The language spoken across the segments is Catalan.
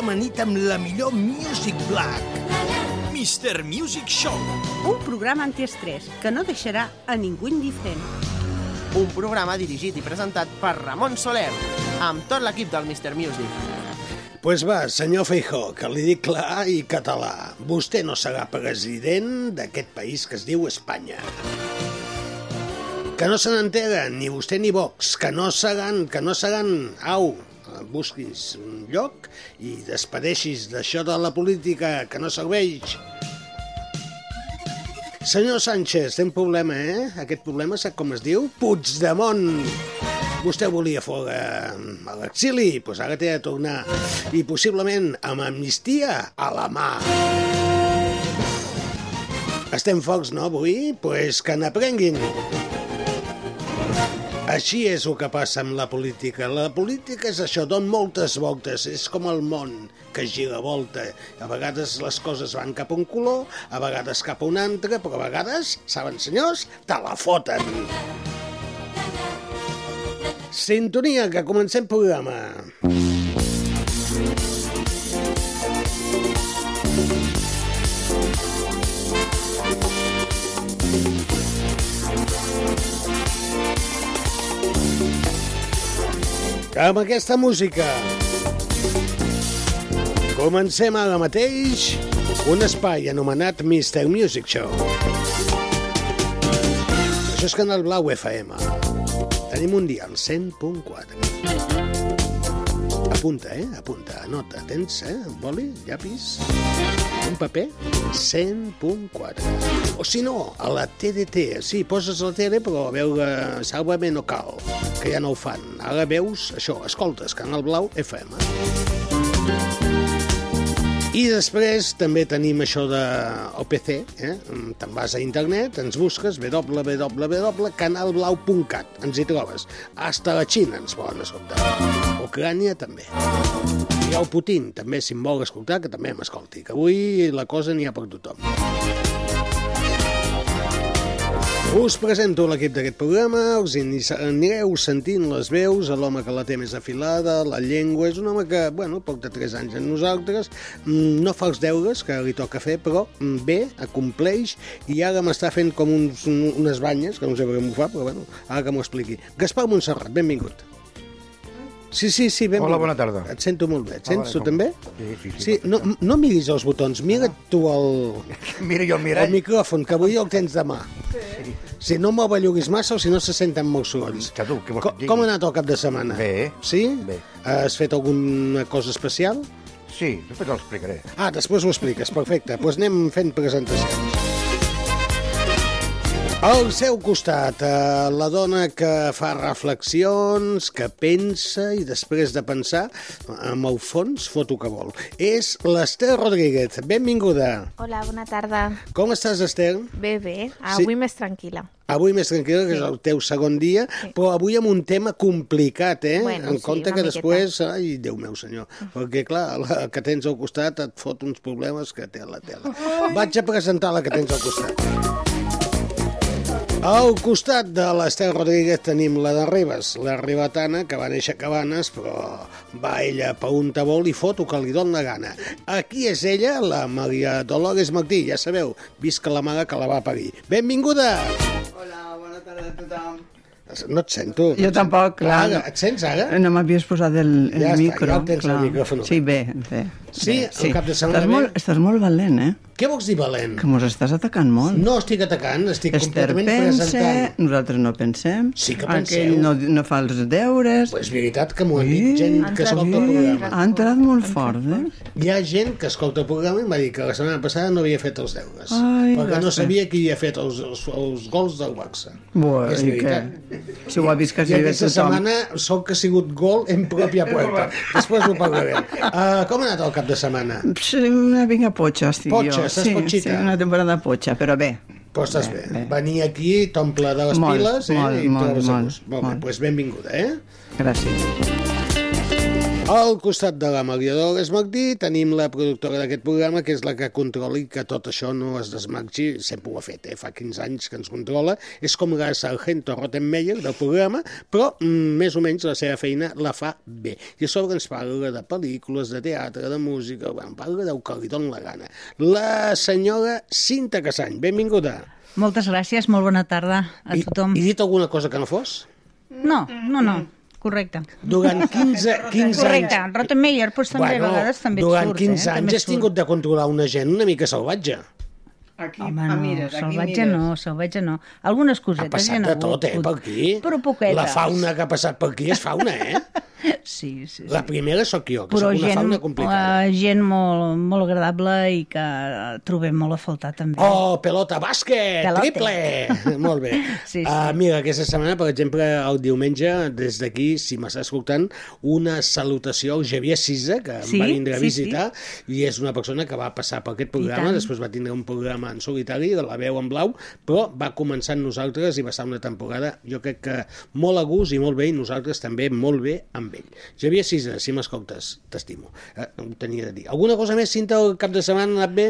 Amanit amb la millor Music Black. Mr. Music Show. un programa antiestrès que no deixarà a ningú indiferent. Un programa dirigit i presentat per Ramon Soler, amb tot l'equip del Mr. Music. Pues va, senyor Feijó, que li dic clar i català. Vostè no serà president d'aquest país que es diu Espanya. Que no se n'entera, ni vostè ni Vox, que no seran, que no seran... Au, busquis un lloc i despedeixis d'això de la política que no serveix. Senyor Sánchez, té un problema, eh? Aquest problema sap com es diu? Puigdemont! Vostè volia fora a l'exili, doncs ara té de tornar. I possiblement amb amnistia a la mà. Estem forts, no, avui? Doncs pues que n'aprenguin. Així és el que passa amb la política. La política és això, don moltes voltes. És com el món, que gira volta. A vegades les coses van cap a un color, a vegades cap a un altre, però a vegades, saben senyors, te la foten. Sintonia, que comencem programa. Amb aquesta música comencem ara mateix un espai anomenat Mr. Music Show. Això és Canal Blau FM. Tenim un dia al 100.4. Apunta, eh? Apunta, anota. Tens, eh? Un boli, llapis, un paper? 100.4. O si no, a la TDT. Sí, poses la tele, però a veure Sálvame no cal, que ja no ho fan. Ara veus això, escoltes, Canal Blau FM. I després també tenim això de OPC, eh? te'n vas a internet, ens busques www.canalblau.cat, ens hi trobes. Hasta la Xina ens poden escoltar. Ucrània també. I el Putin també, si em vol escoltar, que també m'escolti, que avui la cosa n'hi ha per tothom. Us presento l'equip d'aquest programa, us anireu sentint les veus, l'home que la té més afilada, la llengua, és un home que, bueno, poc de 3 anys en nosaltres, mm, no fa els deures que li toca fer, però mm, bé, acompleix, i ara m'està fent com uns, un- unes banyes, que no sé per què m'ho fa, però bueno, ara que m'ho expliqui. Gaspar Montserrat, benvingut. Sí, sí, sí, benvingut. Hola, bona tarda. Et sento molt bé. Et Ah, sents vale, tu com- també? Sí, sí, sí, sí no, no miris els botons, mira't tu el, Mira jo el el mirall. micròfon, que avui el tens de mà. Si no m'ho belluguis massa o si no se senten molts sorolls. Que tu, què vols Com, com ha anat el cap de setmana? Bé. Sí? Bé. Has fet alguna cosa especial? Sí, després te l'explicaré. Ah, després ho expliques, perfecte. Doncs pues anem fent presentacions. Al seu costat, eh, la dona que fa reflexions, que pensa i després de pensar, amb el fons fot el que vol. És l'Ester Rodríguez. Benvinguda. Hola, bona tarda. Com estàs,Ester? Bé, bé. Sí. Avui més tranquil·la. Avui més tranquil·la, que és el teu segon dia, però avui amb un tema complicat, eh? Bueno, en sí, compte que miqueta. després... Ai, Déu meu senyor. Perquè, clar, la que tens al costat et fot uns problemes que té la tela. Vaig a presentar la que tens al costat. Al costat de l'Estel Rodríguez tenim la de Ribes, la ribetana, que va néixer a Cabanes, però va ella per un tabol i fot el que li dona gana. Aquí és ella, la Maria Dolores Martí, ja sabeu, visca la mare que la va parir. Benvinguda! Hola, bona tarda a tothom. No et sento. Jo tampoc, clar. Ara, et sents ara? No m'havies posat el, el Ja està, micro. ja el tens, el clar. micròfon. Sí, bé, bé. Sí? bé, El cap de setmana estàs bé? molt, estàs molt valent, eh? Què vols dir valent? Que mos estàs atacant molt. No estic atacant, estic Esther completament pensa, presentant. nosaltres no pensem. Sí que Aquell penseu. no, no fa els deures. És veritat que m'ho ha dit gent que escolta el programa. Ha entrat molt fort, eh? Hi ha gent que escolta el programa i em va dir que la setmana passada no havia fet els deures. Ai, perquè no sabia qui havia fet els, els, els gols del Barça. Bueno, és i veritat. què? Si ho ha vist quasi bé aquesta tothom. setmana sol que ha sigut gol en pròpia puerta. Després ho parlarem. Uh, com ha anat el cap de setmana? Una mica potxa, estic Potxa, jo. estàs sí, potxita? Sí, una temporada potxa, però bé. Però estàs bé. Bé, bé. Venir aquí t'omple de les Molt, piles eh? molt, i molt, trobes a molt. Molt bé, molt. doncs benvinguda, eh? Gràcies. Al costat de la Maria Dolores Martí tenim la productora d'aquest programa, que és la que controla i que tot això no es desmarxi. Sempre ho ha fet, eh? fa 15 anys que ens controla. És com la Sargento Rottenmeier del programa, però mm, més o menys la seva feina la fa bé. I a sobre ens parla de pel·lícules, de teatre, de música, bueno, parla del que li dona la gana. La senyora Cinta Casany, benvinguda. Moltes gràcies, molt bona tarda a I, tothom. I dit alguna cosa que no fos? No, no, no, correcte. Durant 15, 15 Correcte, anys... Rottenmeier, doncs també a vegades també durant surt, 15 eh? Anys has tingut de controlar una gent una mica salvatge. Aquí, Home, ah, no, mires, aquí salvatge mires. no, salvatge no. Algunes Ha cosetes hi passat ha de hagut, tot, eh, per aquí. Però poquetes. La fauna que ha passat per aquí és fauna, eh? Sí, sí, sí. La primera sóc jo, que Però sóc una gent, fauna complicada. eh, gent molt, molt agradable i que trobem molt a faltar també. Oh, pelota, bàsquet, Pelote. triple! Molt bé. Sí, sí. Uh, mira, aquesta setmana, per exemple, el diumenge, des d'aquí, si m'està escoltant, una salutació al Javier Sisa, que Sí, em va vindre a sí, visitar, i és una persona que va passar per aquest programa, després va tindre un programa en solitari, de la veu en blau, però va començar amb nosaltres i va estar una temporada, jo crec que molt a gust i molt bé, i nosaltres també molt bé amb ell. Javier Sisa, si m'escoltes, t'estimo. Eh, ho tenia de dir. Alguna cosa més, Cinta, el cap de setmana ha anat bé?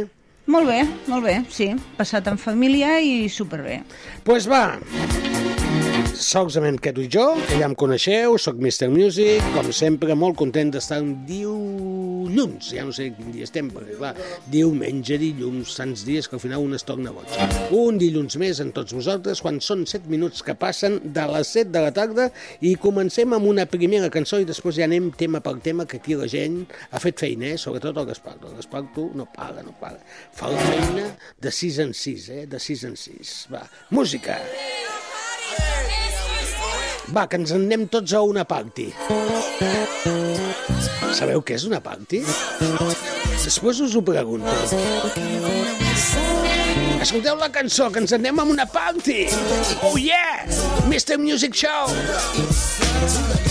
Molt bé, molt bé, sí. Passat en família i superbé. Pues va, solament que tu i jo, que ja em coneixeu, sóc Mr. Music, com sempre, molt content d'estar un dilluns, ja no sé quin dia estem, perquè clar, diumenge, dilluns, tants dies que al final un es torna boig. Un dilluns més en tots vosaltres, quan són 7 minuts que passen de les 7 de la tarda i comencem amb una primera cançó i després ja anem tema per tema, que aquí la gent ha fet feina, eh? sobretot el Gaspar. El Gaspar, tu, no paga, no paga. Fa la feina de 6 en 6, eh? de 6 en 6. Va, música! Va, que ens en anem tots a una party. Sabeu què és una party? Després us ho pregunto. Escolteu la cançó, que ens en anem a una party! Oh yeah! Mr. Music Show!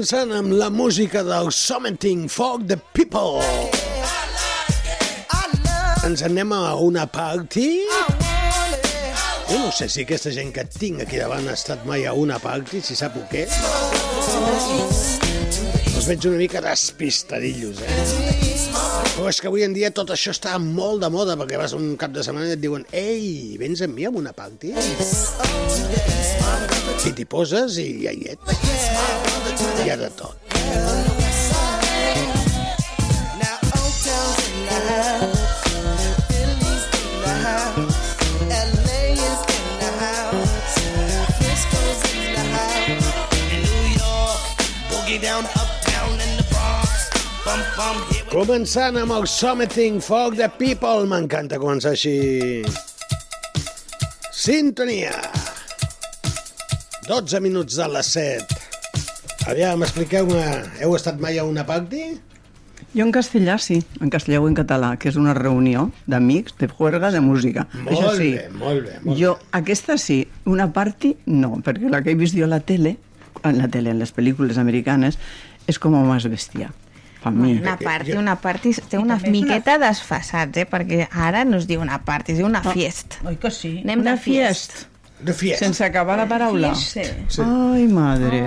Començant amb la música del Summiting Folk the People. Ens anem a una party. Jo no sé si aquesta gent que tinc aquí davant ha estat mai a una party, si sap o què. Els veig una mica despistadillos, eh? Però és que avui en dia tot això està molt de moda, perquè vas un cap de setmana i et diuen «Ei, vens amb mi a una party?» I t'hi poses i hi. Ha de tot. Començant amb el Summiting Folk the People. M'encanta començar així. Sintonia. 12 minuts de les 7. Aviam, expliqueu-me, heu estat mai a una party? Jo en castellà sí, en castellà o en català, que és una reunió d'amics de juerga de música. Molt Això sí, bé, molt bé, molt jo aquesta sí, una party no, perquè la que he vist jo a la tele, en la tele, en les pel·lícules americanes, és com més bèstia. Per mi. Una party, una party té una miqueta desfasats, eh? perquè ara no es diu una party, es diu una fiesta. Oi que sí? Anem Una de fiesta. fiesta. Sense acabar la paraula. Sí. Sí. Ai, madre.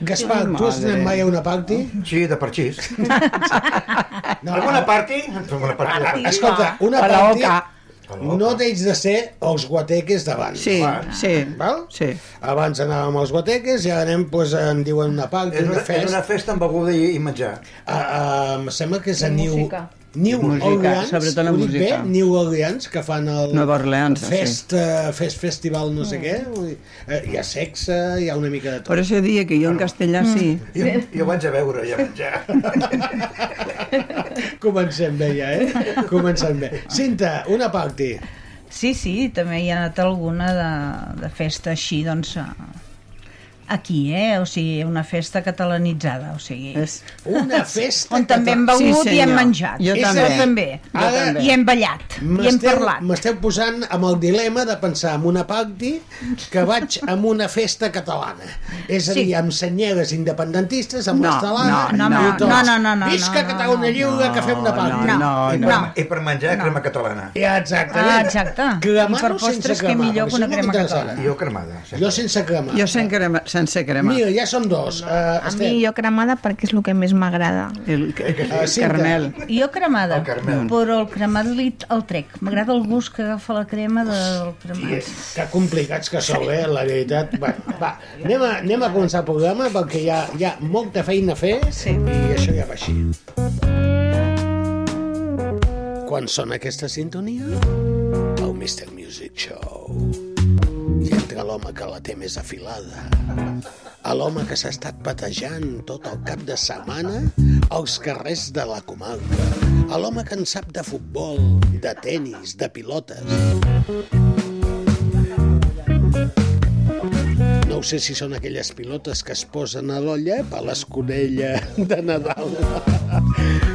Gaspar, tu has anat mai a una party? Sí, de parxís. No, Fem una party? Fem una party de parxís. Escolta, una A la party oca. no deix de ser els guateques d'abans. Sí, sí. Val? Sí. Abans anàvem als guateques i ara anem, doncs, en diuen una party, És una una, és festa. una festa amb beguda i, i menjar. Uh, uh, em sembla que és a New, música. New Música, Orleans, sobretot la ho dic música. Bé? New Orleans, que fan el Nova Orleans, sí. Fest, uh, Fest Festival no sé què. Vull dir, uh, hi ha sexe, hi ha una mica de tot. Per això dia que jo en castellà sí. Jo, jo vaig a veure i a menjar. Comencem bé ja, eh? Comencem bé. Cinta, una party. Sí, sí, també hi ha anat alguna de, de festa així, doncs, eh, aquí, eh? O sigui, una festa catalanitzada, o sigui... És... Una festa on també hem begut Sí, i hem menjat. Jo també. també. Jo també. I hem ballat. I hem parlat. m'esteu posant amb el dilema de pensar en una party que vaig amb una festa catalana. És a dir, Sí. amb senyores independentistes, amb No, l'estelada... no, no, tot. no, no, no, no, Visca no, no, Catalunya no, Lliure, que fem una party. No, no, I, no. per, No. I per menjar crema catalana. Ja, exactament. Ah, exacte. Cremar I per sense cremar, millor perquè que una no crema catalana. Jo cremada. Jo sense cremar. Jo sense crema. Sense crema. Mira, ja som dos. Uh, A mi jo cremada perquè és el que més m'agrada. El, el, Ah, Cinta. carmel. Jo cremada, El Carmel. però el cremat li, el trec. M'agrada el gust que agafa la crema del cremat. Que complicats que sou, eh, la veritat. Bueno, va, anem a, anem a començar el programa perquè hi ha, hi ha molta feina a fer Sí. i això ja va així. Quan sona aquesta sintonia? El Mr. Music Show. Entra l'home que la té més afilada. A l'home que s'ha estat patejant tot el cap de setmana als carrers de la comarca. A l'home que en sap de futbol, de tennis, de pilotes. No sé si són aquelles pilotes que es posen a l'olla per l'escudella de Nadal.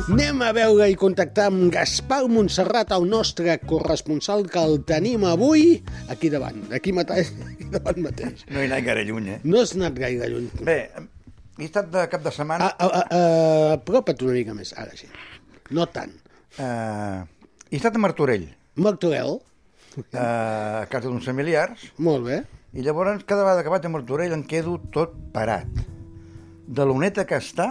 Anem a veure i contactar amb Gaspar Montserrat, el nostre corresponsal, que el tenim avui aquí davant, aquí, mateix, aquí davant mateix. No he anat gaire lluny, eh? No has anat gaire lluny. Bé, he estat de cap de setmana... Apropa't una mica més, ara sí. No tant. Uh, he estat a Martorell, Martorell, uh, a casa d'uns familiars, molt bé. I llavors cada vegada que vaig a Martorell em quedo tot parat. De l'oneta que està...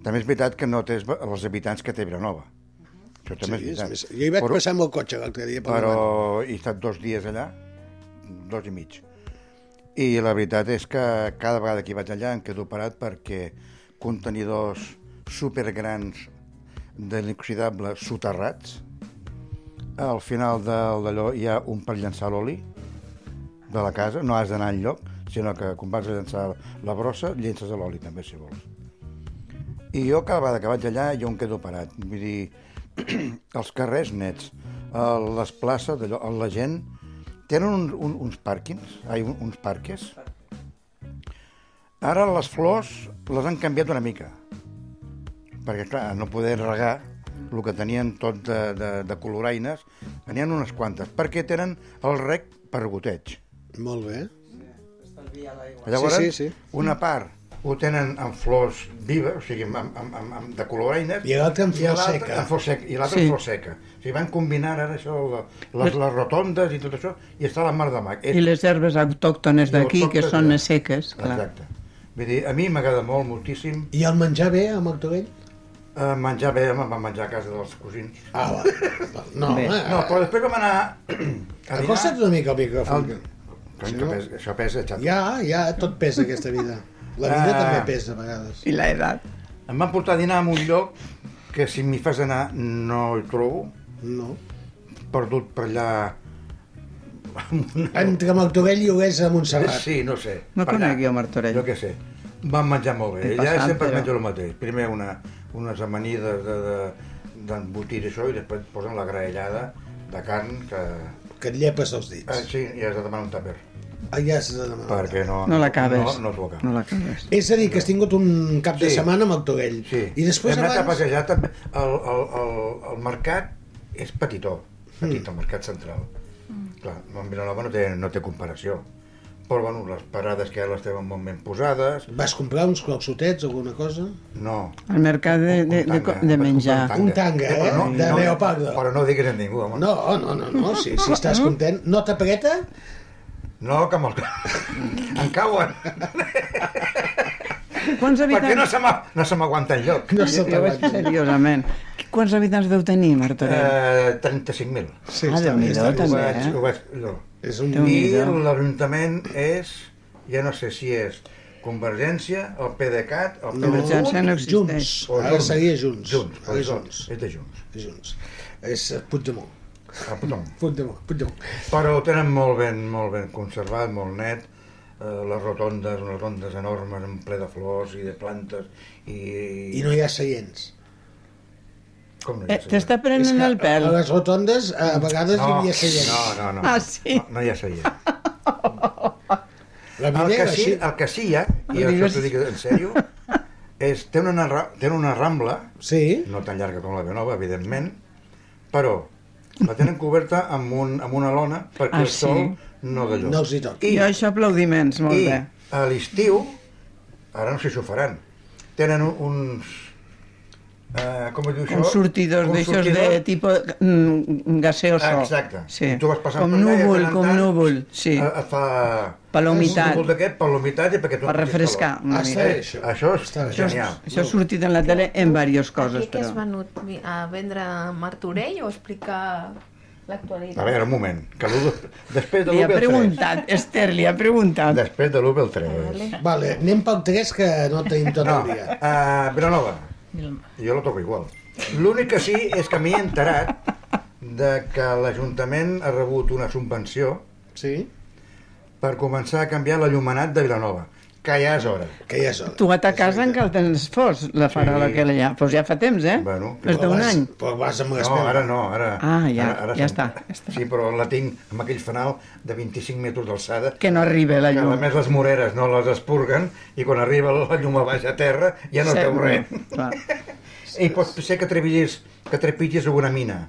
També és veritat que no té els habitants que té Vilanova. Això també Sí, és és veritat. més, jo hi vaig però, passar amb el cotxe l'altre dia. per Però he estat dos dies allà, dos i mig. I la veritat és que cada vegada que hi vaig allà em quedo parat perquè contenidors supergrans de l'inoxidable soterrats, al final del- d'allò hi ha un per llançar l'oli de la casa, no has d'anar enlloc, sinó que quan vas a llançar la brossa, llences l'oli també, si vols. I jo cada vegada que vaig allà jo em quedo parat. Vull dir, els carrers nets, eh, les places, d'allò, la gent... Tenen un, un, uns pàrquings, ai, un, uns parques. Ara les flors les han canviat una mica. Perquè, clar, no poder regar el que tenien tot de, de, de coloraines, tenien unes quantes, perquè tenen el rec per goteig. Molt bé. Llavors, Sí, sí, sí. una part ho tenen en flors vives, o sigui, amb, amb, amb, amb de coloraines, I l'altre en flor seca. En flor seca. I l'altre Sí. en flor seca. O sigui, van combinar ara això, la- les, les rotondes i tot això, i està la mar de mac. I les herbes autòctones d'aquí, que són més seques, clar. Exacte. Vull dir, a mi m'agrada molt, moltíssim, I el menjar bé a Martorell? eh, menjar bé, em van menjar a casa dels cosins. Ah, va. No, home, No, però després vam anar a dinar... acosta't una mica al micròfon. El... Cony, que pesa, això pesa, xato. Ja, ja, tot pesa aquesta vida. La vida Ah. també pesa a vegades. I l'edat. Em van portar a dinar a un lloc que si m'hi fas anar no hi trobo, No. perdut per allà... Entre Martorell i Olesa a Montserrat. Sí, no sé. No conec jo Martorell. Jo què sé. Van menjar molt bé. Allà sempre però- menjo el mateix. Primer una, unes amanides de, de, d'embotir això i després posen la graellada de carn que... Que et llepes els Ah, dits. sí, i has de demanar un tàper. Ah, ja has de demanar. Perquè no... No l'acabes. No, no. No l'acabes. És a dir, que has tingut un cap de Sí. setmana a Martorell. Sí. I després Hem anat a passejar també. El, el, el, el mercat és petitó, petit, Mm. el mercat central. Clar, amb Vilanova no té, no té comparació. Però, bueno, les parades que ara les tenen molt ben posades, Vas comprar uns croxotets o alguna cosa? no. Al mercat de, de, de, de menjar. Un tanga, eh? però De Leopardo. Però no ho diguis a ningú, home. No, no, no, no. Si, si estàs content, no t'apreta? No, que me'l... em cauen. Quants Perquè no habitants... se m'ha- no se m'aguanta enlloc. No se Jo vaig t'aguanta. seriosament. Quants habitants deu tenir, Martorell? Eh, 35.000. Sí, Ah, està bé, Déu-n'hi-do, està bé. Ho també, vaig, eh? ho vaig, no. És un... I l'Ajuntament és, ja no sé si és Convergència, el PDeCAT, el No, Convergència no existeix. Junts. O Ara Junts. seria Junts. Junts, Ara és, Junts. és de Junts. És Junts. És eh, Puigdemont. Puigdemont, Puigdemont. Però ho tenen molt ben, molt ben conservat, molt net, eh, les rotondes, unes rotondes enormes en ple de flors i de plantes i... I no hi ha seients. Com no hi ha Eh, T'està És prenent que el pèl. A les rotondes a vegades hi no, havia seients. no, no, no. Ah, sí? No, no hi ha seient. La El que, sí, el que sí hi ha, i això t'ho dic en sèrio, és, té una, té una rambla, Sí. no tan llarga com la Benova, evidentment, però la tenen coberta amb, un, amb una lona perquè Ah, el sol sí? no de No els hi toqui. I, Jo això aplaudiments, molt i bé. a l'estiu, ara no sé si ho faran, tenen un- uns... Eh, com es diu això? Uns sortidors Uns d'aixòs de tipus mm, gaseoso. Ah, exacte. Sí. I tu vas passant com per allà núvol, tant en com tant, núvol, sí. eh, Et fa... Per la humitat. Un d'aquest, per la humitat i perquè tu... Per refrescar Ah, una està mica. això. Això és. Això, genial. és- això ha sortit en la tele en diverses coses, Aquí que has però... venut vi- a vendre Martorell o explicar l'actualitat? A veure, un moment. Que l'1 després de Li ha l'1 ve el 3. preguntat, Esther, li ha preguntat. Després de l'1 ve el 3. Vale. Vale, anem pel 3 que no tenim tot No, el dia. a Vilanova, jo la toco igual. L'únic que sí és que m'he enterat de que l'Ajuntament ha rebut una subvenció Sí? per començar a canviar l'allumenat de Vilanova, que ja és hora. Que ja és hora. Tu a ta casa encara tens fos, la farola Sí. que allà. Doncs pues ja fa temps, eh? Bueno, És Però d'un vas- any. Però vas amb No, ara no, ara... Ah, ja, ara, ara ja està, ja està. Sí, però la tinc amb aquell fanal de 25 metres d'alçada, Que no arriba la que a llum. més les moreres no les espurguen i quan arriba la llum a baix a terra ja no Sí, teu res. clar. I pot ser que trepitgis, que trepitgis alguna mina.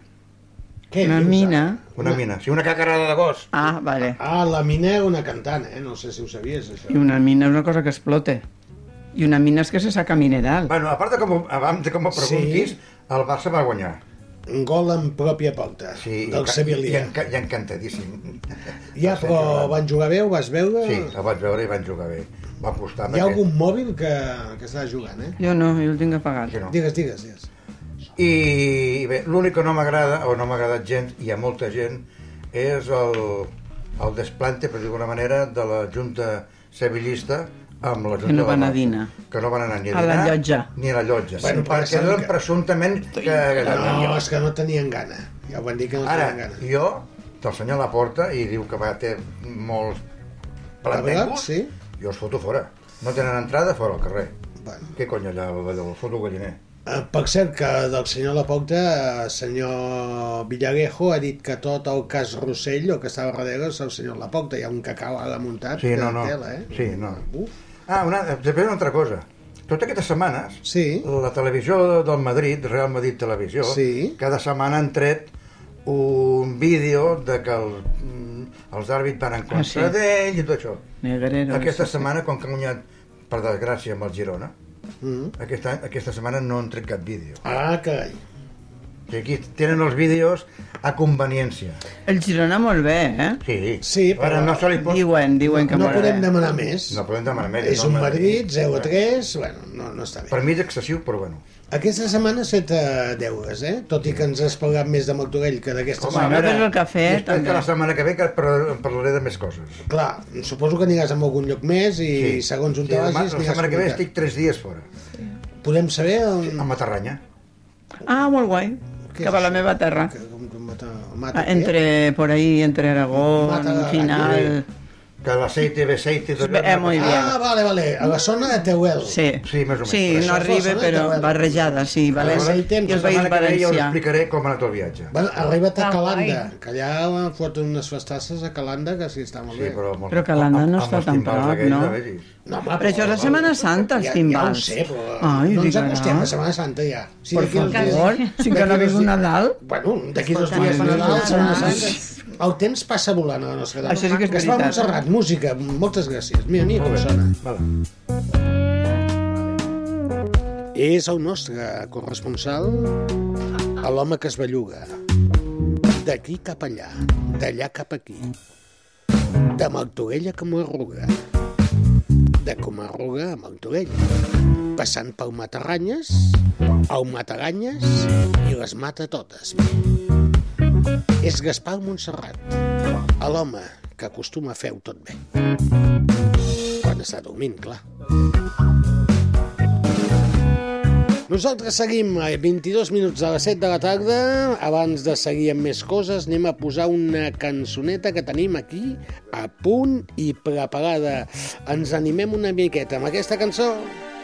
Què Una dius, mina... Una mina. Sí, una cacarada de gos. Ah, vale. Ah, la mina era una cantant, eh? No sé si ho sabies, això. I una mina és una cosa que explota. I una mina és que se saca mineral. Bueno, a part de com, abans de com me preguntis, Sí. el Barça va guanyar. Un gol en pròpia porta, Sí, del i, i, Sevilla. enca, i encantadíssim. Ja, però van jugar bé, ho vas veure? Sí, el vaig veure i van jugar bé. Va apostar Hi ha algun mòbil que, que està jugant, eh? Jo no, jo el tinc apagat. Que no. Digues, digues, digues. I bé, l'únic que no m'agrada, o no m'ha agradat gens, i hi ha molta gent, és el, el desplante, per dir d'alguna manera, de la Junta Sevillista amb la Junta Que no van de a dinar. Que no van anar ni a, A la dinar, llotja. Ni a la llotja. Bueno, perquè eren que- presumptament que... que No, és que no tenien gana. Ja ho van dir que no Ara, tenien gana. jo, del senyor Laporta, i diu que va ter molts plantengos, sí? jo els foto fora. No tenen entrada fora al carrer. Bueno. Què cony allà, el, el foto galliner? Eh, Per cert, que del senyor Laporta, el senyor Villarejo ha dit que tot el cas Rossell, el que estava darrere, és el senyor Laporta. Hi ha un cacau ara muntat Sí, no, no. tela, eh? Sí, no. Uf, Ah, una, després una altra cosa. Totes aquestes setmanes, Sí. la televisió del Madrid, Real Madrid Televisió, Sí. cada setmana han tret un vídeo de que el, mm, els àrbits van en contra Ah, sí? d'ell i tot això. Negrero. Aquesta sí, sí. setmana, com que ha guanyat, per desgràcia, amb el Girona, Mm. aquesta, aquesta setmana no han tret cap vídeo. Ah, carai. I aquí tenen els vídeos a conveniència. El Girona molt bé, eh? Sí, Sí, Ara però- no se li pot... Diuen, diuen que No molt podem bé. demanar més. No podem demanar més. És un Madrid, 0 a 3, bueno, no, no està bé. Per mi és excessiu, però bueno. Aquesta setmana has fet eh, deures, eh? Tot i que ens has parlat més de Martorell que d'aquesta Home, setmana. Però el cafè també. que la setmana que ve que par- parlaré de més coses. Clar, suposo que aniràs a algun lloc més i sí. segons on sí, te vagis... La setmana que ve estic tres dies fora. Podem saber on... A Matarranya. Ah, molt guai. Què Cap a la meva terra. Que, com, com mata, mata Ah, Entre, por ahí, entre Aragón, Mata- final... Que l'aceite ve aceite... tot Eh, muy bien. Ah, vale, vale. A la zona de Tehuel. Sí, Sí, més o menys. sí no això és la arriba, de però barrejada, sí, València Vale, i el La País ve ja us Valencià. explicaré com ha anat el viatge. Bueno, arriba't a Calanda, guai. que allà han fot unes festasses a Calanda que sí està molt Sí, bé. però, Però Calanda no està tan prop, no? Ja. No, home, Però això és la Setmana Santa, els ja, timbals. Ja ho sé, però Ai, no ens acostem a Setmana Santa ja. Si Per dos dies- favor, si que no vingut dies- Nadal. Bueno, d'aquí dos dies ai, Nadal, Setmana Santa. El temps passa volant a la nostra dona. Això sí que és veritat. Montserrat, música, moltes gràcies. Mira, mira com sona. Vale. És el nostre corresponsal a l'home que es belluga. D'aquí cap allà, d'allà cap aquí. De Martorell a Camarruga. De Camarruga a Martorell. Passant per Matarranyes, el Mataranyes i les mata totes. És Gaspar Montserrat, l'home que acostuma a fer tot bé. Quan està dormint, clar. Nosaltres seguim a 22 minuts a les 7 de la tarda. Abans de seguir amb més coses, anem a posar una cançoneta que tenim aquí a punt i preparada. Ens animem una miqueta amb aquesta cançó. You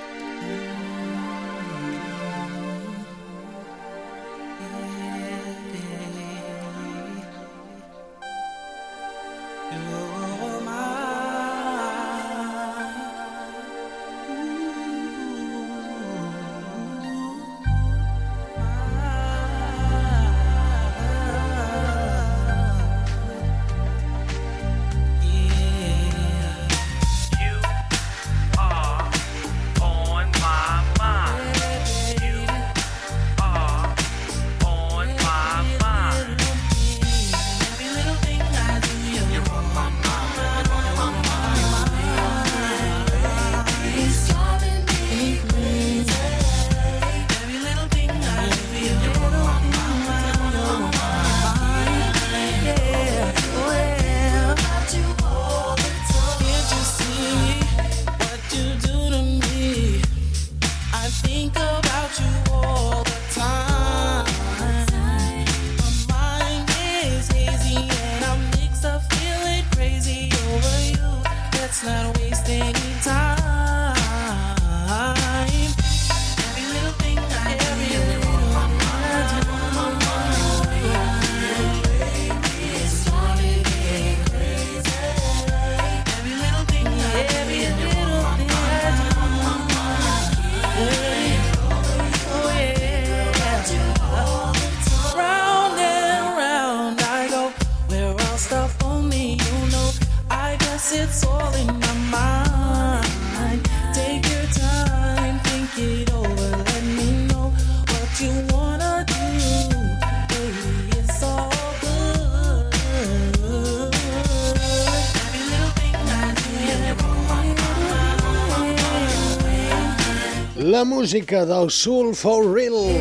música del Soul for Real.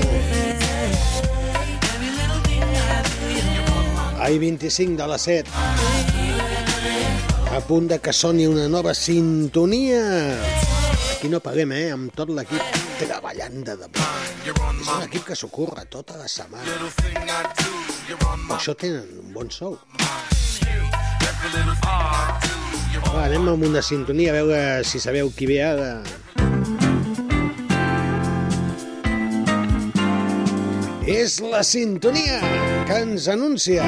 Ai 25 de la 7. A punt de que soni una nova sintonia. Aquí no paguem, eh? Amb tot l'equip treballant de debò. És un equip que s'ocorre tota la setmana. Per això tenen un bon sou. Va, anem amb una sintonia a veure si sabeu qui ve ara. És la sintonia que ens anuncia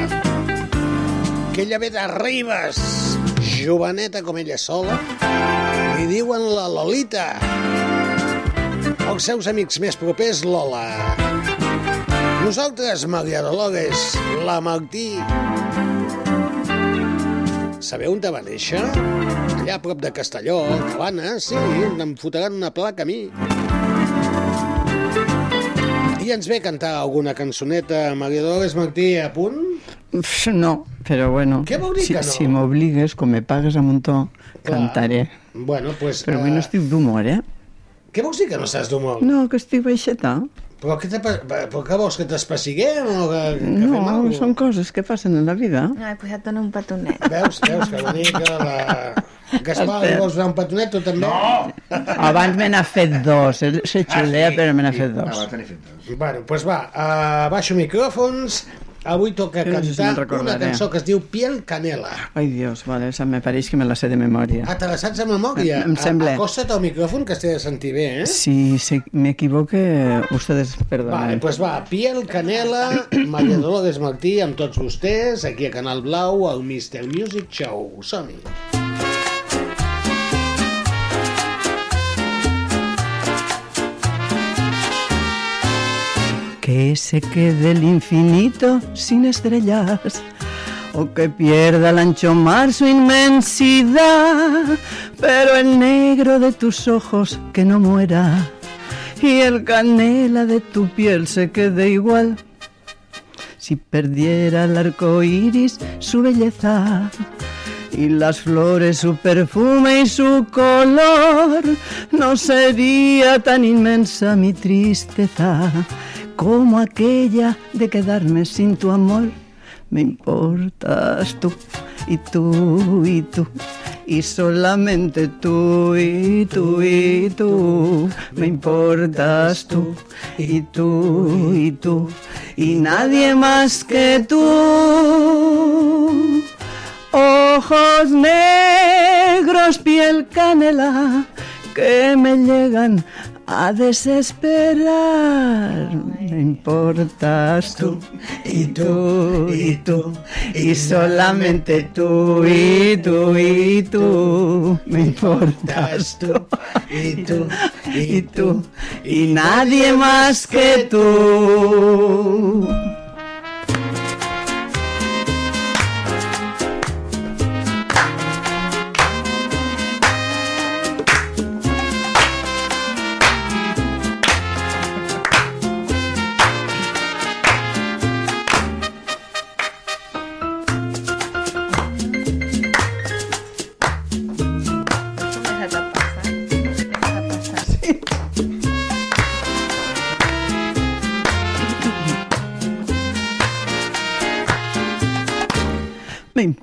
que ella ve de Ribes, joveneta com ella sola, li diuen la Lolita. Els seus amics més propers, Lola. Nosaltres, Maria Dolores, la Martí... Sabeu on va néixer? Allà a prop de Castelló, Cabana, sí, em fotran una placa a mi. I ens ve a cantar alguna cançoneta, Maria Dolores Martí, a punt? No, però bueno. Què vol dir si, que no? Si m'obligues, com me pagues amb un to, cantaré. Bueno, pues, Però avui no eh, estic d'humor, eh? Què vols dir que no estàs d'humor? No, que estic baixeta. Però, què te, però què vols, que t'espessiguem o que, que No, fem alguna són coses que passen en la vida. Ai, pues et dono un petonet. Veus, veus que bonica la... Gaspar, Espera. vols donar un petonet tu també? No! Abans me n'ha fet dos. eh, Se xulea, però me n'ha fet Ah, dos. va, tenir fet dos. Bueno, doncs va, uh, baixo micròfons. Avui toca no si cantar recordaré. una cançó que es diu Piel Canela. Ai, Dios, vale, me pareix que me la sé de memòria. Ah, te la saps de memòria? Em- em sembla. A- Acosta't al micròfon que estigui de sentir bé, eh? Si se, me equivoque, ustedes perdonen. Vale, pues va, Piel Canela, Maria Dolores Martí, amb tots vostès, aquí a Canal Blau, al Mr. Music Show. Som-hi. Que se quede el infinito sin estrellas o que pierda el ancho mar su inmensidad, pero el negro de tus ojos que no muera y el canela de tu piel se quede igual. Si perdiera el arco iris su belleza y las flores su perfume y su color, no sería tan inmensa mi tristeza como aquella de quedarme sin tu amor. Me importas tú y tú y tú y solamente tú y tú y tú. Me importas tú y tú y tú y nadie más que tú. Ojos negros, piel canela, que me llegan a desesperar. Me importas tú y tú y tú y solamente tú y tú y tú. Me importas tú y tú y tú y nadie más que tú.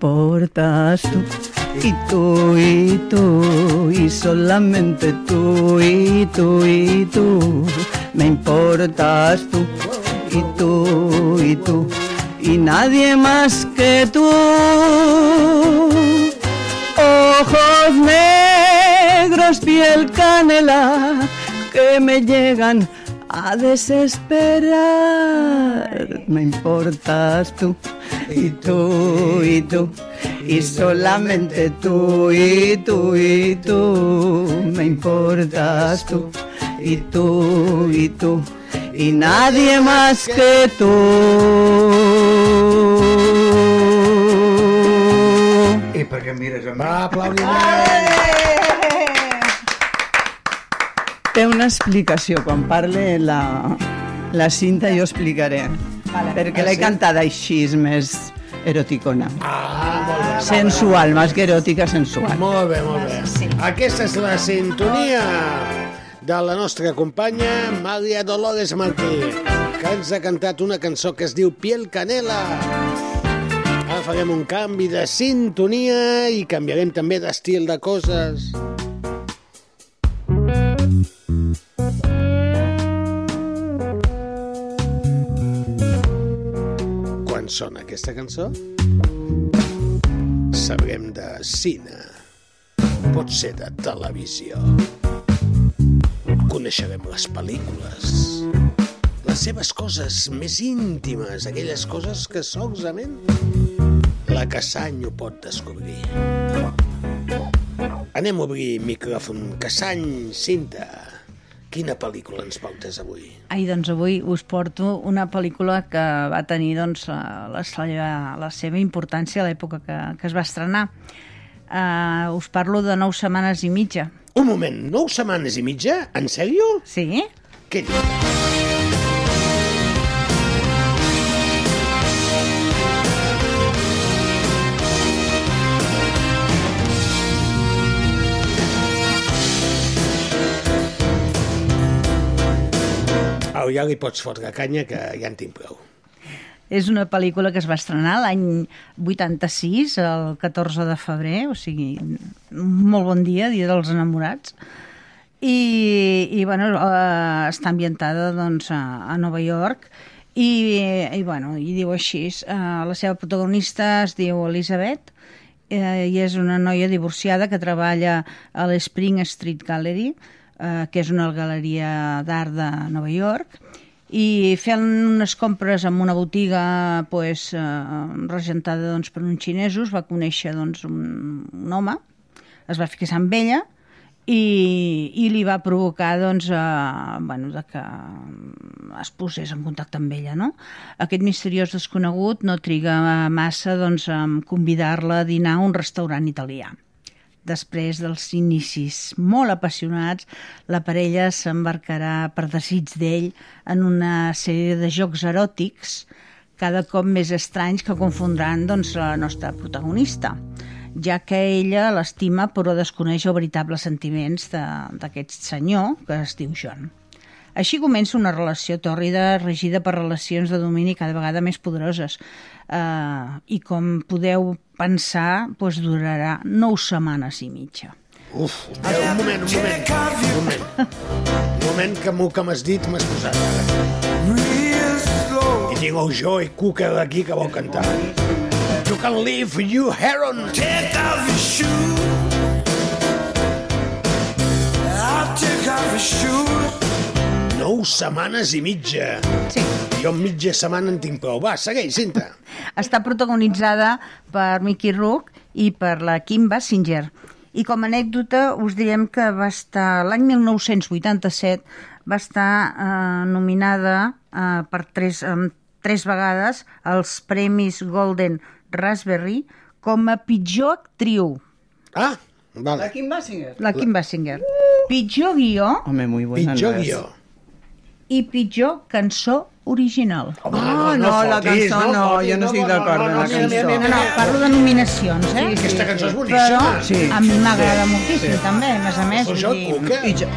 Importas tú y tú y tú y solamente tú y tú y tú. Me importas tú y tú y tú y nadie más que tú. Ojos negros, piel canela que me llegan a desesperar. Me importas tú y tú y tú y solamente tú y tú y tú. Me importas tú y tú y tú y nadie más que tú. I per què em mires a mi? Va! Té una explicació. Quan parle la, la cinta jo explicaré. Vale. Perquè l'he cantada així, és més eroticona. Ah, molt bé. Sensual, més que eròtica, sensual. Molt bé, molt bé. Aquesta és la sintonia de la nostra companya Maria Dolores Martí, que ens ha cantat una cançó que es diu Piel Canela. Ara farem un canvi de sintonia i canviarem també d'estil de coses. Quan sona aquesta cançó? Sabrem de cine. Pot ser de televisió. Coneixerem les pel·lícules, les seves coses més íntimes, aquelles coses que solament la Cassany ho pot descobrir. Anem a obrir micròfon. Cassany, cinta. Quina pel·lícula ens portes avui? Ai, doncs avui us porto una pel·lícula que va tenir doncs, la, la, seva, la seva importància a l'època que, que es va estrenar. Uh, us parlo de nou setmanes i mitja. Un moment, nou setmanes i mitja? En sèrio? Sí? Què dius? Au, ja li pots fotre canya, que ja en tinc prou. És una pel·lícula que es va estrenar l'any 86, el 14 de febrer, o sigui, molt bon dia, dia dels enamorats. I, i bueno, eh, està ambientada doncs, a, a Nova York i, i, bueno, i diu així, eh, la seva protagonista es diu Elizabeth eh, i és una noia divorciada que treballa a l'Spring Street Gallery, eh, que és una galeria d'art de Nova York, i fent unes compres en una botiga pues, eh, regentada doncs, per uns xinesos va conèixer doncs, un, un home, es va fixar amb ella i, i li va provocar doncs, eh, bueno, de que es posés en contacte amb ella. No? Aquest misteriós desconegut no triga massa doncs, en convidar-la a dinar a un restaurant italià. Després dels inicis molt apassionats, la parella s'embarcarà per desig d'ell en una sèrie de jocs eròtics cada cop més estranys que confondran doncs, la nostra protagonista ja que ella l'estima però desconeix els veritables sentiments d'aquest senyor que es diu John. Així comença una relació tòrrida regida per relacions de domini cada vegada més poderoses eh, i com podeu pensar doncs durarà nou setmanes i mitja. Uf, un moment, un moment. Un moment. Un moment que amb el que m'has dit m'has posat. I tinc el Joey Cooker aquí que vol cantar. You can leave you heron. Take off your shoes. I'll take off your shoes. Nou setmanes i mitja. Sí. Jo en mitja setmana en tinc prou. Va, segueix, cinta. Està protagonitzada per Mickey Rourke i per la Kim Basinger. I com a anècdota us direm que va estar l'any 1987 va estar eh, nominada eh, per tres, eh, tres vegades als Premis Golden Raspberry com a pitjor actriu. Ah, vale. Kim Basinger? La Kim Basinger. Pitjor guió Home, muy buena Pitjor no guió. I pitjor cançó original. Home, Ah, no, la fotis, cançó no, fotis, jo no estic d'acord amb la cançó. No, no, parlo de nominacions, eh? Sí, aquesta cançó és Però boníssima. Sí. a mi m'agrada moltíssim, també, a més a més. Però Cuca, I jo,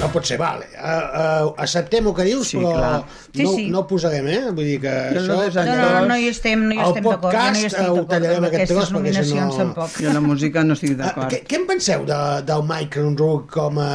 no pot ser, vale. Uh, uh, acceptem el que dius, Sí, però clar. Sí, no, sí. no ho posarem, eh? Vull dir que Jo això... no No, no, no, no hi estem, no hi estem d'acord. jo no hi podcast, eh, ho d'acord tallarem aquest tros, perquè si no- tampoc. jo la música no estic Uh, d'acord. què, què en penseu de, del Michael Rourke com a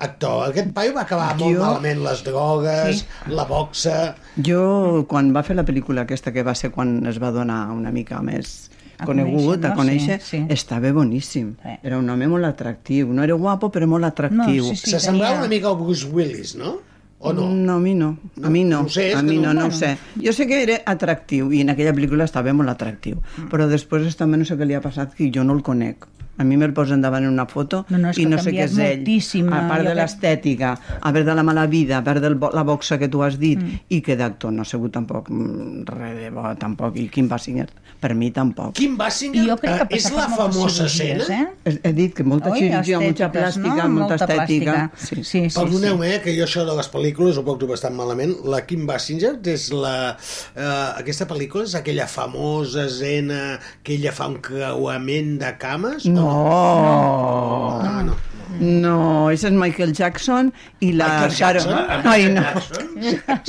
actor? Aquest paio va acabar molt Jo- malament les drogues, la boxa... Jo, quan va fer la pel·lícula aquesta, que va ser quan es va donar una mica més A conegut, conèixer, a conèixer, Sí, sí. estava boníssim. Sí. Era un home molt atractiu. No era guapo, però molt atractiu. No, sí, sí. S'assemblava tenia- una mica al Bruce Willis, no? O no? No, a mi no. No? A mi no. No sé, a mi no- no, no ho sé. Jo sé que era atractiu i en aquella pel·lícula estava molt atractiu, Mm. però després també no sé què li ha passat que jo no el conec. A mi me'l posen davant en una foto No, no, i no sé què és ell. A part jo de crec- l'estètica, a part de la mala vida, a part de la boxa que tu has dit, Mm. i que d'actor no ha sigut tampoc mm, res de bo, tampoc. I Kim Basinger, per mi tampoc. Kim Basinger I jo crec que eh, és la famosa escena... Eh? He, he dit que molta Oi, cirurgia, molta plàstica, no? molta, estètica. plàstica. Sí. sí, sí. Perdoneu-me, eh, que jo això de les pel·lícules ho porto bastant malament. La Kim Basinger és la... Eh, aquesta pel·lícula és aquella famosa escena que ella fa un creuament de cames? No. Ah, no. No, ese es Michael Jackson y la Michael Sharon. Jackson? Ay, no.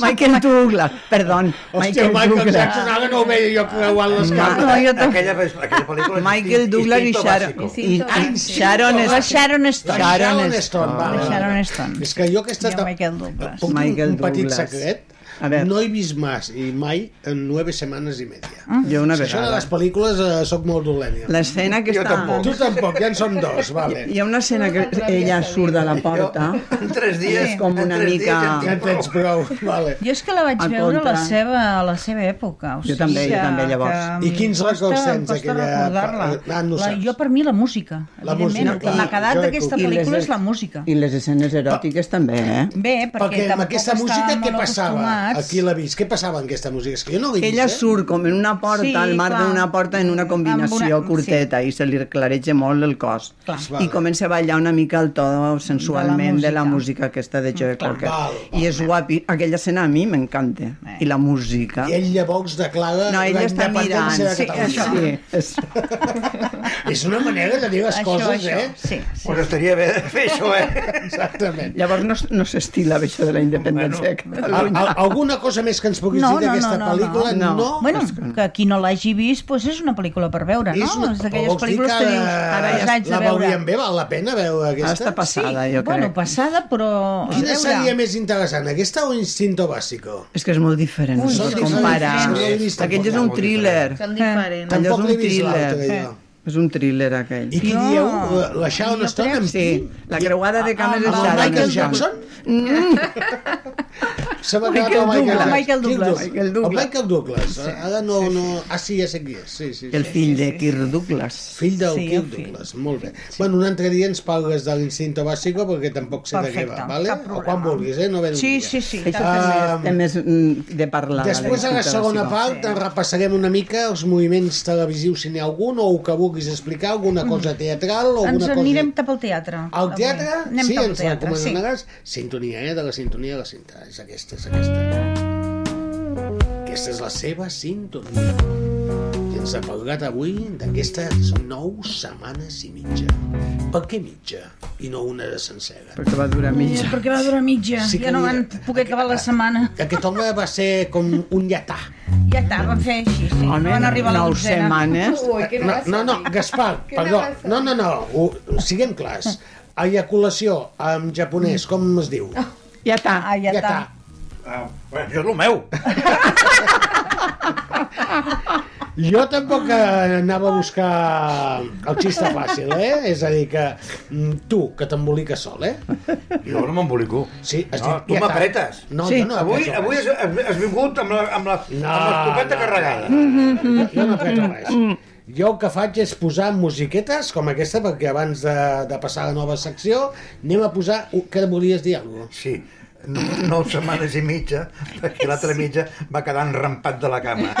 Michael Douglas, perdón. Hòstia, Michael, Jackson, ara no ho veia jo creuant les cames. No, jo tampoc. Aquella, aquella pel·lícula... Michael Douglas i Sharon. I, Ah, i Sharon és... Sharon Stone. Sharon Sharon Stone. Stone, va, La va, va. Sharon Stone. És que jo aquesta... El Michael Douglas. Puc Michael un petit Douglas. secret? A veure. no he vist más i mai en nueve setmanes i media. Jo una Això de vegada. les pel·lícules eh, sóc molt dolent. jo. L'escena que Jo està... tampoc. Tu tampoc, ja en som dos, vale. Hi ha una escena que ella surt de la porta En tres dies... És com en una tres mica- Dies ja en en tens prou. vale. Jo és que la vaig En veure a la contra. seva, a la seva època. O Jo també, jo també, llavors. que I quins records tens d'aquella- recordar-la. Ah, no la, jo, per mi, la música. La música, clar. m'ha quedat Jo d'aquesta pel·lícula és la música. i les escenes eròtiques també, eh? Bé, perquè, Perquè amb aquesta música què passava? Acostumats. Aquí l'ha vist. Què passava amb aquesta música? És que jo no l'he vist, Ella eh? surt com en una porta, Sí, al marc d'una porta, en una combinació una- curteta, i se li clareja molt el cos. Clar. I comença a ballar una mica el to sensualment de la música. música aquesta de Joe Cocker. Val, val. I és guapi. Aquella escena a mi m'encanta. Eh. I la música. I ell llavors declara No, ell la està mirant. independència de Sí, Catalunya. això. Sí, és... És una manera de dir les Això, coses, això, eh? sí, sí. Pues estaria bé fer això, eh? Exactament. Llavors no, no s'estila això de la independència de Al, Catalunya. al, alguna cosa més que ens puguis No, dir no, d'aquesta no, no, pel·lícula? no. no? Bueno, que qui no l'hagi vist, doncs és una pel·lícula per veure, no? És una- És d'aquelles pel·lícules que, que dius, ara ja ja haig de la veure. veuríem bé? Val la pena veure aquesta? Està passada, jo crec. Bueno, passada, però... Quina veure. seria més interessant, aquesta o Instinto Básico? És que és molt diferent, no Ui, es no vist Aquell tampoc, és un thriller. Allò és Tampoc un l'he vist thriller. És un thriller, aquell. I qui Jo- dieu? La- La Sharon jo Stone crec- amb Sí, la creuada de cames Amb és el Sharon Michael. Jackson? Se m'ha quedat Michael el Michael Douglas. Michael Douglas. Michael Douglas. El Michael Douglas. Ara no, no... Ah, sí, ja sé qui és. Sí, sí, El sí. fill de Kirk Douglas. Fill del Sí, Kirk el fill. Douglas. Molt bé. Bueno, un altre dia ens parles de l'Instinto Básico perquè tampoc sé de què Perfecte, va, vale? O quan vulguis, eh? No ve Sí, dia. sí, sí. Això Ah, més, mm, de parlar. Després, a la segona part, repassarem una mica els moviments televisius, si n'hi ha algun, o el que vulguis explicar, alguna cosa teatral, o Mm. Ens alguna cosa... anirem cap al teatre. Al avui. teatre? Anem sí, ens teatre, sí. recomanaràs? Sintonia, eh? De la sintonia de la cinta. És aquesta, és aquesta. Aquesta és la seva sintonia. Ens ha parlat avui d'aquestes nou setmanes i mitja. Per què mitja? I no una de sencera. Perquè va durar mitja. Perquè va durar mitja. Sí Sí que ja no van poder acabar la setmana. Aquest home va ser com un llatà. Ja està, van fer així, sí. Home, van arribar a la nou dotzena. setmanes. No, no, no, Gaspar, perdó. No, no, no, ho, siguem clars. Eyaculació en japonès, com es diu? Ja està. Ah, ja, Ja està. està. Ah, bueno, això és el meu. Jo tampoc eh, anava a buscar el xista fàcil, eh? És a dir, que mm, tu, que t'emboliques sol, eh? Jo no m'embolico. Sí, has no, dit, tu ja m'apretes. No, Sí. jo no Avui, avui has, has, vingut amb la- amb la- No, amb l'escopeta no, carregada. Jo, jo no apreto res. Jo el que faig és posar musiquetes com aquesta, perquè abans de, de passar a la nova secció anem a posar... Que volies dir alguna cosa? Sí, no, nou setmanes i mitja, perquè l'altra mitja va quedar enrampat de la cama.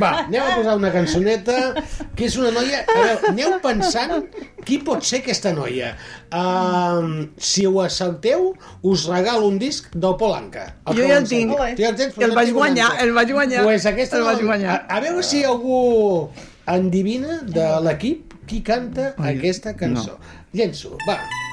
Va, anem a posar una cançoneta que és una noia... A veure, aneu pensant qui pot ser aquesta noia. Uh, si ho acerteu, us regalo un disc del Polanca. Jo ja el tinc. Tu ja el tens, El no vaig guanyar, el vaig guanyar. Pues aquesta El no- vaig guanyar. A, a veure si algú endivina de l'equip qui canta Ai, aquesta cançó. Llenço, va. Come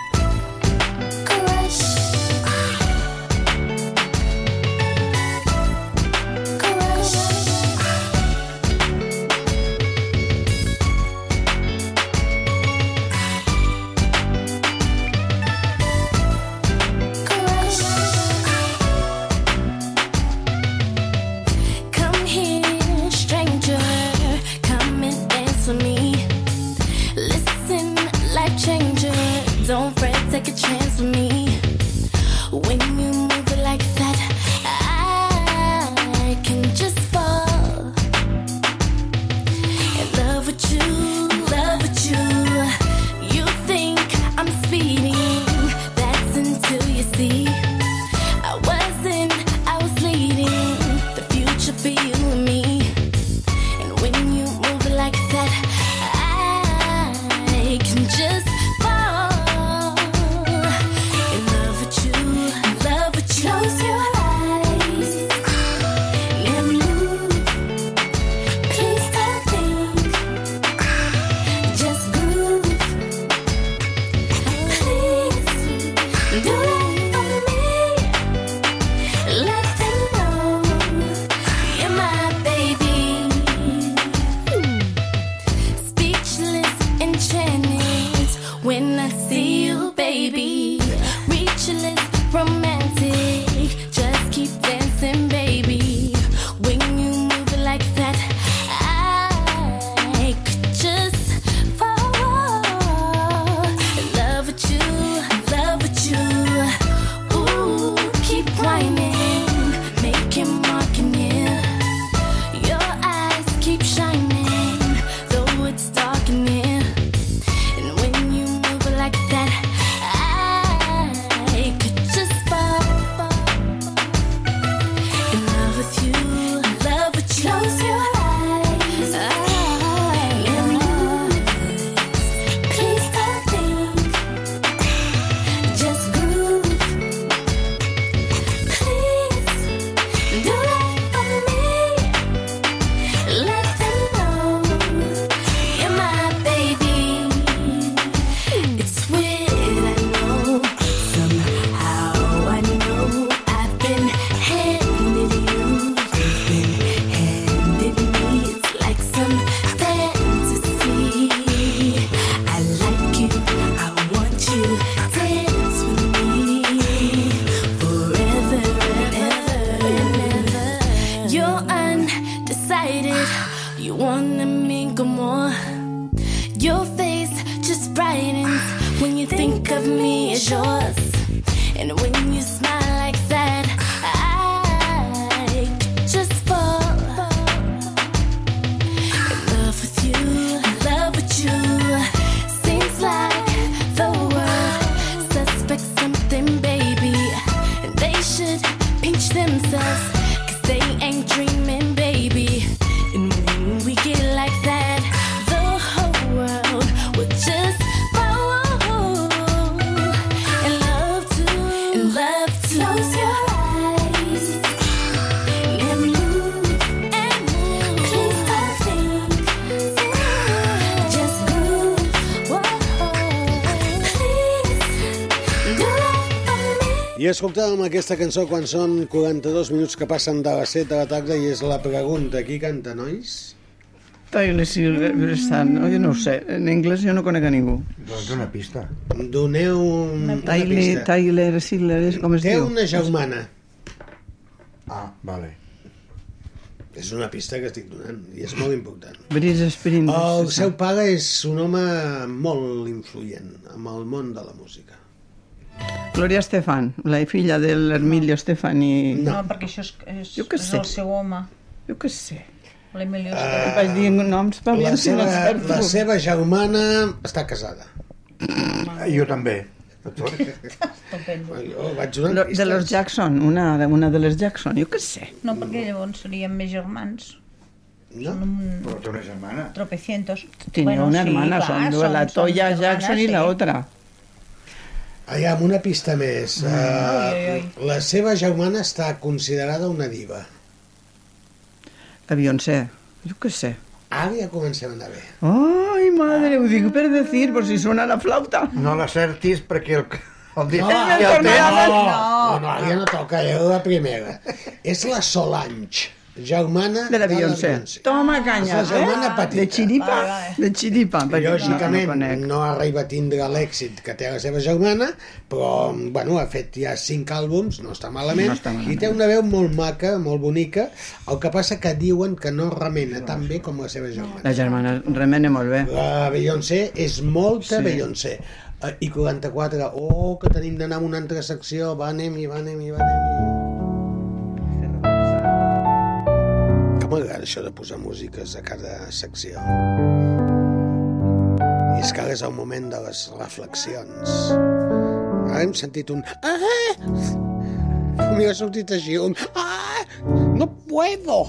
escoltàvem aquesta cançó quan són 42 minuts que passen de les 7 de la tarda i és la pregunta. Qui canta, nois? Tyler Silverstein, no, jo no ho sé. En anglès jo no conec a ningú. Doncs una pista. Doneu una Tyler, pista. Tyler Silver, com es Té diu? una germana. Ah, vale. És una pista que estic donant i és molt important. El seu pare és un home molt influent amb el món de la música. Gloria Estefan, la filla de l'Emilio Stefani. No, perquè això és, és, Jo què és sé. el seu home, Jo què sé. l'Emilio Ah. Estefan. Vaig dir noms per La si no seva, encerto. la seva germana està casada. Jo també. Estupendo. Jo vaig De los Jackson, una, una de les Jackson, jo què sé. No, perquè llavors serien més germans. No? Un Però té una germana. tropecientos. Tenía una hermana, clar, son dos, la Toya Jackson y la sí. otra. Allà, amb una pista més. Mm. Uh, Ui, ui, la seva germana està considerada una diva. La Beyoncé, jo què sé. Ara ja comencem a anar bé. Ai, madre, ho dic per decir, por si suena la flauta. No l'acertis perquè el, el dia... No, el no, tens. no, no, no, ara ja no toca, era la primera. És la Solange, germana De la Beyoncé. Toma canya. La germana eh? petita. De xiripa, vale. de xiripa. perquè Lògicament no, no no arriba a tindre l'èxit que té la seva germana, però bueno, ha fet ja cinc àlbums, no està malament, No està malament. i té una veu molt maca, molt bonica, el que passa que diuen que no remena tan bé com la seva germana. La germana remena molt bé. La Beyoncé és molta Sí. Beyoncé. Eh, I 44, oh, que tenim d'anar a una altra secció, va, anem-hi, va, anem-hi, va, anem-hi. M'agrada això de posar músiques a cada secció. I és que ara és el moment de les reflexions. Ara hem sentit un... Ah! M'hi ha sortit així un... Ah! No puedo!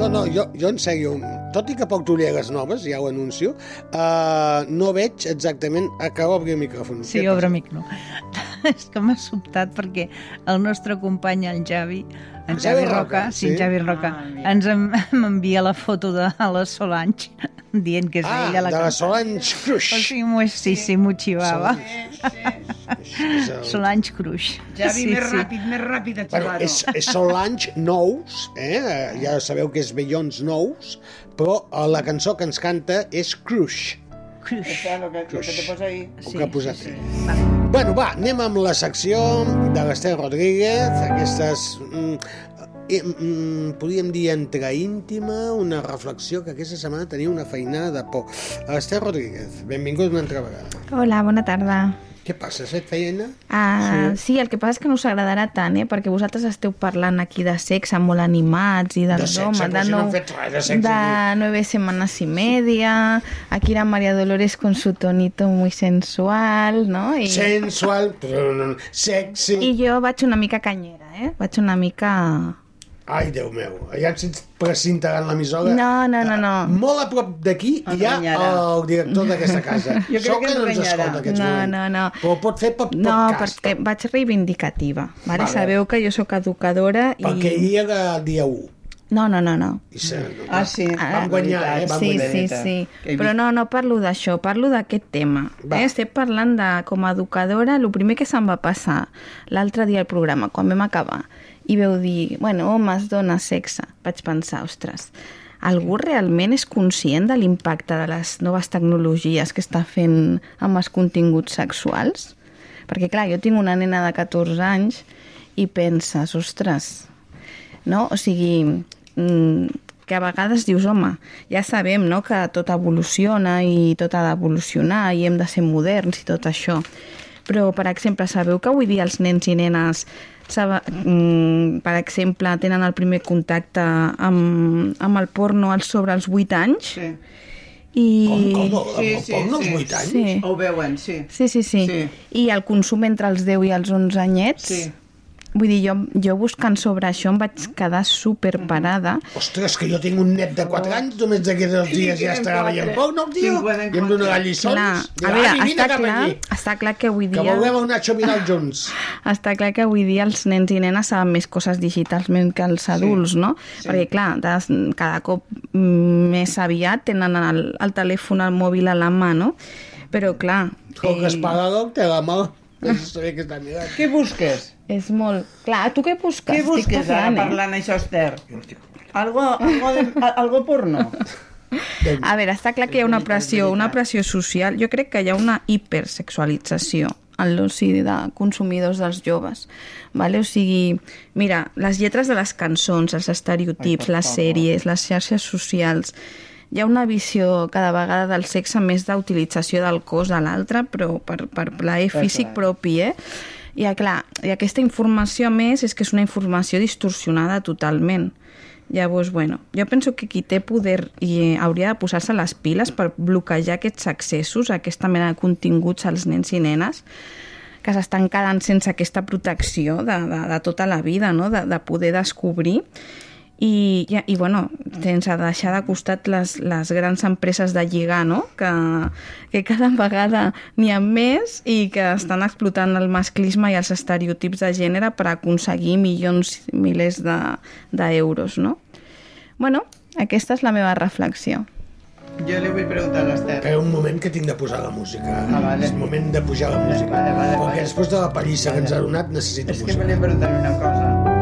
No, no, jo, jo en sèrio, tot i que porto ulleres noves, ja ho anuncio, uh, no veig exactament a què obri el micròfon. Sí, obre passa? mic no. És que m'ha sobtat perquè el nostre company, el Javi, en Javi Javi Roca, Roca, sí, sí? en Javi Roca, ens en- m'envia la foto de la Solange dient que és Ah, ella la de la. Solange Crush. O sigui, m'ho- sí, sí, m'ho xivava. Solange Cruix. Javi, sí, més sí. ràpid, més ràpid, a Bueno, és, és Solange Nous, eh? ja sabeu que és Beyonce Nous, però eh, la cançó que ens canta és Crush, Cruix. Lo que, lo que te posa ahí. el que ha posat sí, sí. Bueno, va, anem amb la secció de l'Ester Rodríguez, aquestes... Mm, eh, mm, podríem dir entre íntima, una reflexió que aquesta setmana tenia una feinada de por. Esther Rodríguez, benvingut una altra vegada. Hola, bona tarda. Què passa, has fet feina? Uh, sí. sí, el que passa és que no us agradarà tant, eh? perquè vosaltres esteu parlant aquí de sexe molt animats i de, De però de, si no fet res de sexe de aquí. nueve semanas y media, aquí era María Dolores con su tonito muy sensual, no? I, Sensual, però no- sexy... I jo vaig una mica canyera, eh? Vaig una mica... Ai, Déu meu, allà ens precintaran l'emissora. No, no, no, no. Molt a prop d'aquí hi ha el director d'aquesta casa. Jo crec Sóc que que no ens escolta aquests No, moments. no, no. Però pot fer per No, podcast. perquè vaig reivindicativa. Vale? Vale. Sabeu que jo sóc educadora i... Perquè hi era el dia 1. No, no, no, no. I se... Ah, sí. Ah, Vam guanyar, eh? Vam sí, guanyar. sí, sí. Però no, no parlo d'això, parlo d'aquest tema. Va. Eh? Estem parlant de, com a educadora, el primer que se'm va passar l'altre dia al programa, quan vam acabar, i veu dir, bueno, homes, dones, sexe. Vaig pensar, ostres, algú realment és conscient de l'impacte de les noves tecnologies que està fent amb els continguts sexuals? Perquè, clar, jo tinc una nena de 14 anys i penses, ostres, no? O sigui, mm, perquè a vegades dius, home, ja sabem no, que tot evoluciona i tot ha d'evolucionar i hem de ser moderns i tot això. Però, per exemple, sabeu que avui dia els nens i nenes per exemple, tenen el primer contacte amb, amb el porno als sobre els 8 anys? Sí. I... Com, com? Sí, sí, porno als 8 anys? Sí. Ho veuen, sí. Sí, sí, sí, Sí. I el consum entre els 10 i els 11 anyets... Sí. Vull dir, jo, jo buscant sobre això em vaig quedar superparada. Ostres, que jo tinc un net de 4 anys, només d'aquests dos dies ja estarà veient porno, el tio, i em donarà lliçons. Clar, a veure, "Avi, vine està clar, està clar que avui que dia... veurem un Nacho Vidal junts. Està clar que avui dia els nens i nenes saben més coses digitals més que els adults, no? sí. Perquè, clar, cada cop més aviat tenen el, el telèfon, el mòbil a la mà, no? Però, clar... Com que es paga l'oc, té la mà. A mirant. Què busques? És molt... Clar, tu què busques? Què busques ara eh? parlant això, Esther? Algo, algo, de, algo porno? A veure, està clar que hi ha una pressió, una pressió social. Jo crec que hi ha una hipersexualització en l'oci de consumidors dels joves. Vale? O sigui, mira, les lletres de les cançons, els estereotips, Ai, les sèries, les xarxes socials... Hi ha una visió cada vegada del sexe més d'utilització del cos de l'altre, però per, per plaer físic propi, eh? I, ah, clar, I aquesta informació, més, és que és una informació distorsionada totalment. Llavors, bueno, jo penso que qui té poder i eh, hauria de posar-se les piles per bloquejar aquests accessos, aquesta mena de continguts als nens i nenes, que s'estan quedant sense aquesta protecció de, de, de tota la vida, no? de, de poder descobrir i, i, i bueno, sense deixar de costat les, les grans empreses de lligar, no? que, que cada vegada n'hi ha més i que estan explotant el masclisme i els estereotips de gènere per aconseguir milions, milers de- d'euros. De, no? Bueno, aquesta és la meva reflexió. Jo li vull preguntar a l'Esther. Espera un moment que tinc de posar la música. Ah, vale. És moment de pujar la música. Vale, vale, Perquè vale. després de la pallissa que ens ha donat necessito És que volia preguntar una cosa.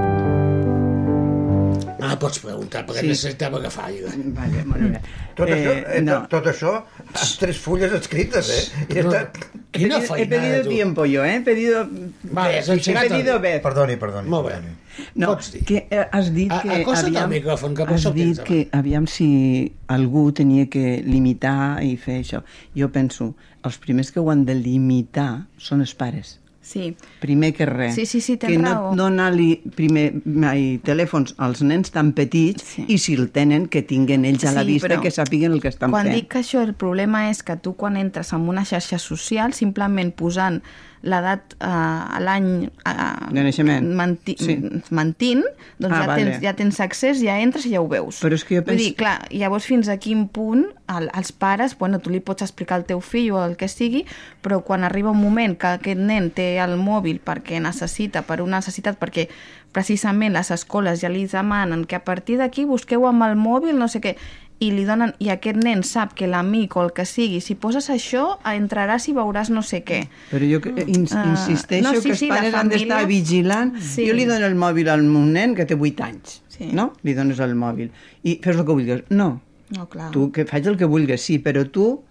Ah, pots preguntar, perquè Sí. necessitava agafar aigua. Vale, molt bé. Tot, això, eh, no. tot, tot això amb tres fulles escrites, eh? I No, està... Quina he pedido, he pedido tu. tiempo yo, ¿eh? He pedido... Vale, has he engegat pedido el- vez. Perdoni, perdoni. Molt bé. perdoni. No, Pots dir. que eh, has dit A- que... acosta't al micròfon, que has el dit que aviam si algú tenia que limitar i fer això. Jo penso, els primers que ho han de limitar són els pares. Sí, Primer que res. Sí, sí, sí, tens que raó. no donar-li primer mai telèfons als nens tan petits Sí. i si el tenen que tinguen ells a la Sí, vista que sàpiguen el que estan quan fent. dic que això, el problema és que tu quan entres en una xarxa social, simplement posant l'edat eh, a l'any eh, De naixement. menti Sí. mentint, doncs Ah, ja, vale. tens, ja tens accés, ja entres i ja ho veus. Però és que jo Vull penso- dir, clar, llavors fins a quin punt el, els pares, bueno, tu li pots explicar al teu fill o el que sigui, però quan arriba un moment que aquest nen té el mòbil perquè necessita, per una necessitat, perquè precisament les escoles ja li demanen que a partir d'aquí busqueu amb el mòbil no sé què, i li donen i aquest nen sap que l'amic o el que sigui, si poses això entraràs i veuràs no sé què. Però jo que- ins Ah, insisteixo no, sí, que els sí, pares han d'estar família- vigilant. Sí. Jo li dono el mòbil al meu nen que té 8 anys, Sí. no? Li dones el mòbil. I fes el que vulguis. No, No, clar. tu que faig el que vulguis, sí, però tu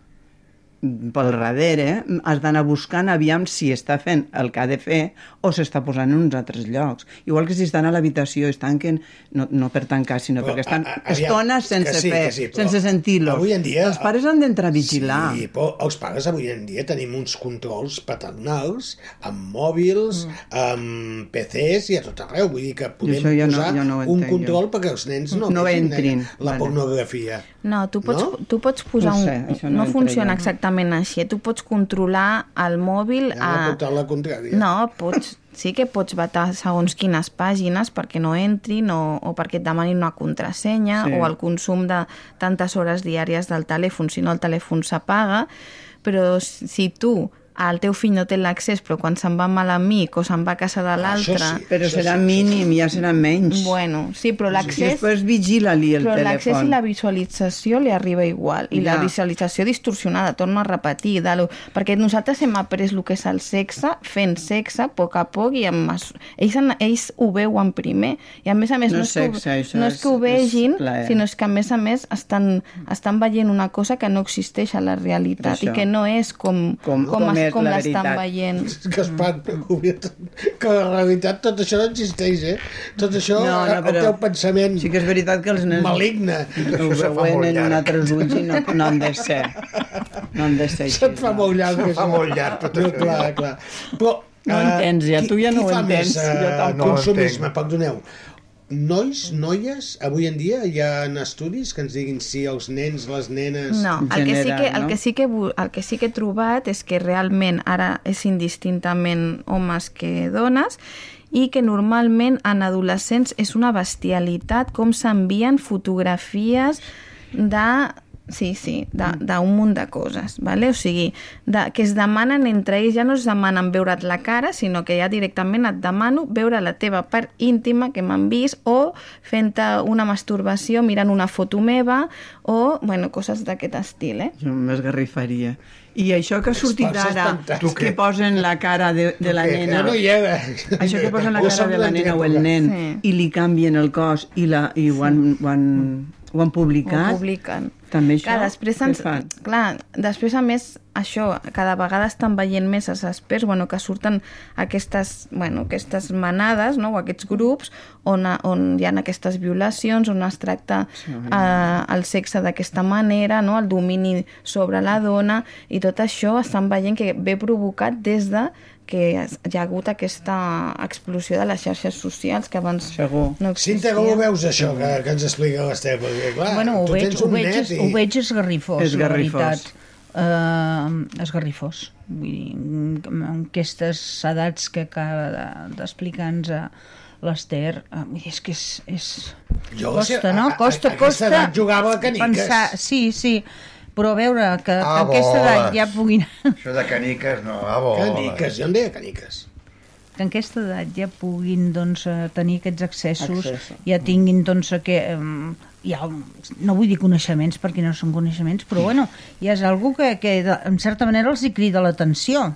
pel darrere has d'anar buscant aviam si està fent el que ha de fer o s'està posant en uns altres llocs. Igual que si estan a l'habitació, es tanquen, no, no per tancar, sinó Però, perquè estan a- a- aviam, estones sense sí, fer, sí, sense sentir-los. avui en dia- Els pares han d'entrar a vigilar. Sí, però els pares avui en dia tenim uns controls paternals amb mòbils, mm. amb PCs i a tot arreu. Vull dir que podem això ja no- posar ja no ho un entenc, control jo. perquè els nens no, No entrin, la vale. pornografia. No, tu pots, No? tu pots posar No un... sé, això no no funciona jo. exactament així. Tu pots controlar el mòbil Ja a... la contrària. No, pots, sí que pots vetar segons quines pàgines perquè no entrin o, o perquè et demanin una contrasenya Sí. o el consum de tantes hores diàries del telèfon, si no el telèfon s'apaga, però si tu el teu fill no té l'accés però quan se'n va amb l'amic o se'n va a casa de Ah, això l'altre... sí. Però Això serà sí, això mínim, ja serà menys. Bueno, sí, però l'accés... després vigila-li el Però l'accés telèfon. i la visualització li arriba igual. I la Ja. visualització distorsionada, torno a repetir, de lo... perquè nosaltres hem après el que és el sexe, fent sexe a poc a poc, i amb... ells, han, ells ho veuen primer. I a més a més, No no, és és, que, sexe, ho- això no és és- que ho vegin, sinó és que a més a més estan, estan veient una cosa que no existeix a la realitat Per i això. que no és com, Com- com, com és com l'estan veient. que es pan, que en realitat tot això no existeix, eh? Tot això, No, no, el però teu pensament Sí que és veritat que els nens maligne. ho veuen en un altre ulls i no, no han de ser. No han de ser així. Se't fa molt llarg. Això. fa molt llarg, tot no. Clar, clar. Però, No ho eh, entens, ja, qui- tu ja no qui ho fa entens, Més, jo eh, tampoc. No consumisme, entenc. perdoneu. Nois, noies, avui en dia hi ha estudis que ens diguin si els nens, les nenes... No, el que, sí que, el, no? que sí que, el que sí que he trobat és que realment ara és indistintament homes que dones i que normalment en adolescents és una bestialitat com s'envien fotografies de Sí, sí, d'un munt de coses, vale? o sigui, de, que es demanen entre ells, ja no es demanen veure't la cara, sinó que ja directament et demano veure la teva part íntima que m'han vist o fent una masturbació mirant una foto meva o, bueno, coses d'aquest estil, eh? Jo m'esgarrifaria. I això que ha sortit passa ara, que posen la cara de, de la nena... No, no hi era. Això que posen la cara de la nena o el nen Sí. i li canvien el cos i, la, i ho, han, ho, han, ho han publicat, Ho publiquen. també això, Clar, després ens, clar, després a més això, cada vegada estan veient més els experts, bueno, que surten aquestes, bueno, aquestes manades, no? o aquests grups on, on hi ha aquestes violacions, on es tracta eh, el sexe d'aquesta manera, no? el domini sobre la dona, i tot això estan veient que ve provocat des de que hi ha hagut aquesta explosió de les xarxes socials que abans Segur. no Cinta, com ho veus, això, que, que ens explica l'Esteve? Perquè, clar, bueno, ho tu veig, tens ho un veig, net i... ho veig esgarrifós, Esgarrifós. la veritat. Uh, esgarrifós. Vull dir, amb aquestes edats que acaba de- d'explicar-nos a l'Ester, uh, vull dir, és que és... és... Jo, costa, a- no? a- a Costa, aquesta costa... edat jugava a caniques. Pensar, sí, sí, però a veure, que, que Ah, aquesta edat ja puguin... Això de caniques, no, a bola. Caniques, jo en deia caniques. que en aquesta edat ja puguin doncs, eh, tenir aquests accessos, Accés. ja tinguin doncs, que, um, ja, no vull dir coneixements perquè no són coneixements, però bueno, ja és algú que, que en certa manera els hi crida l'atenció.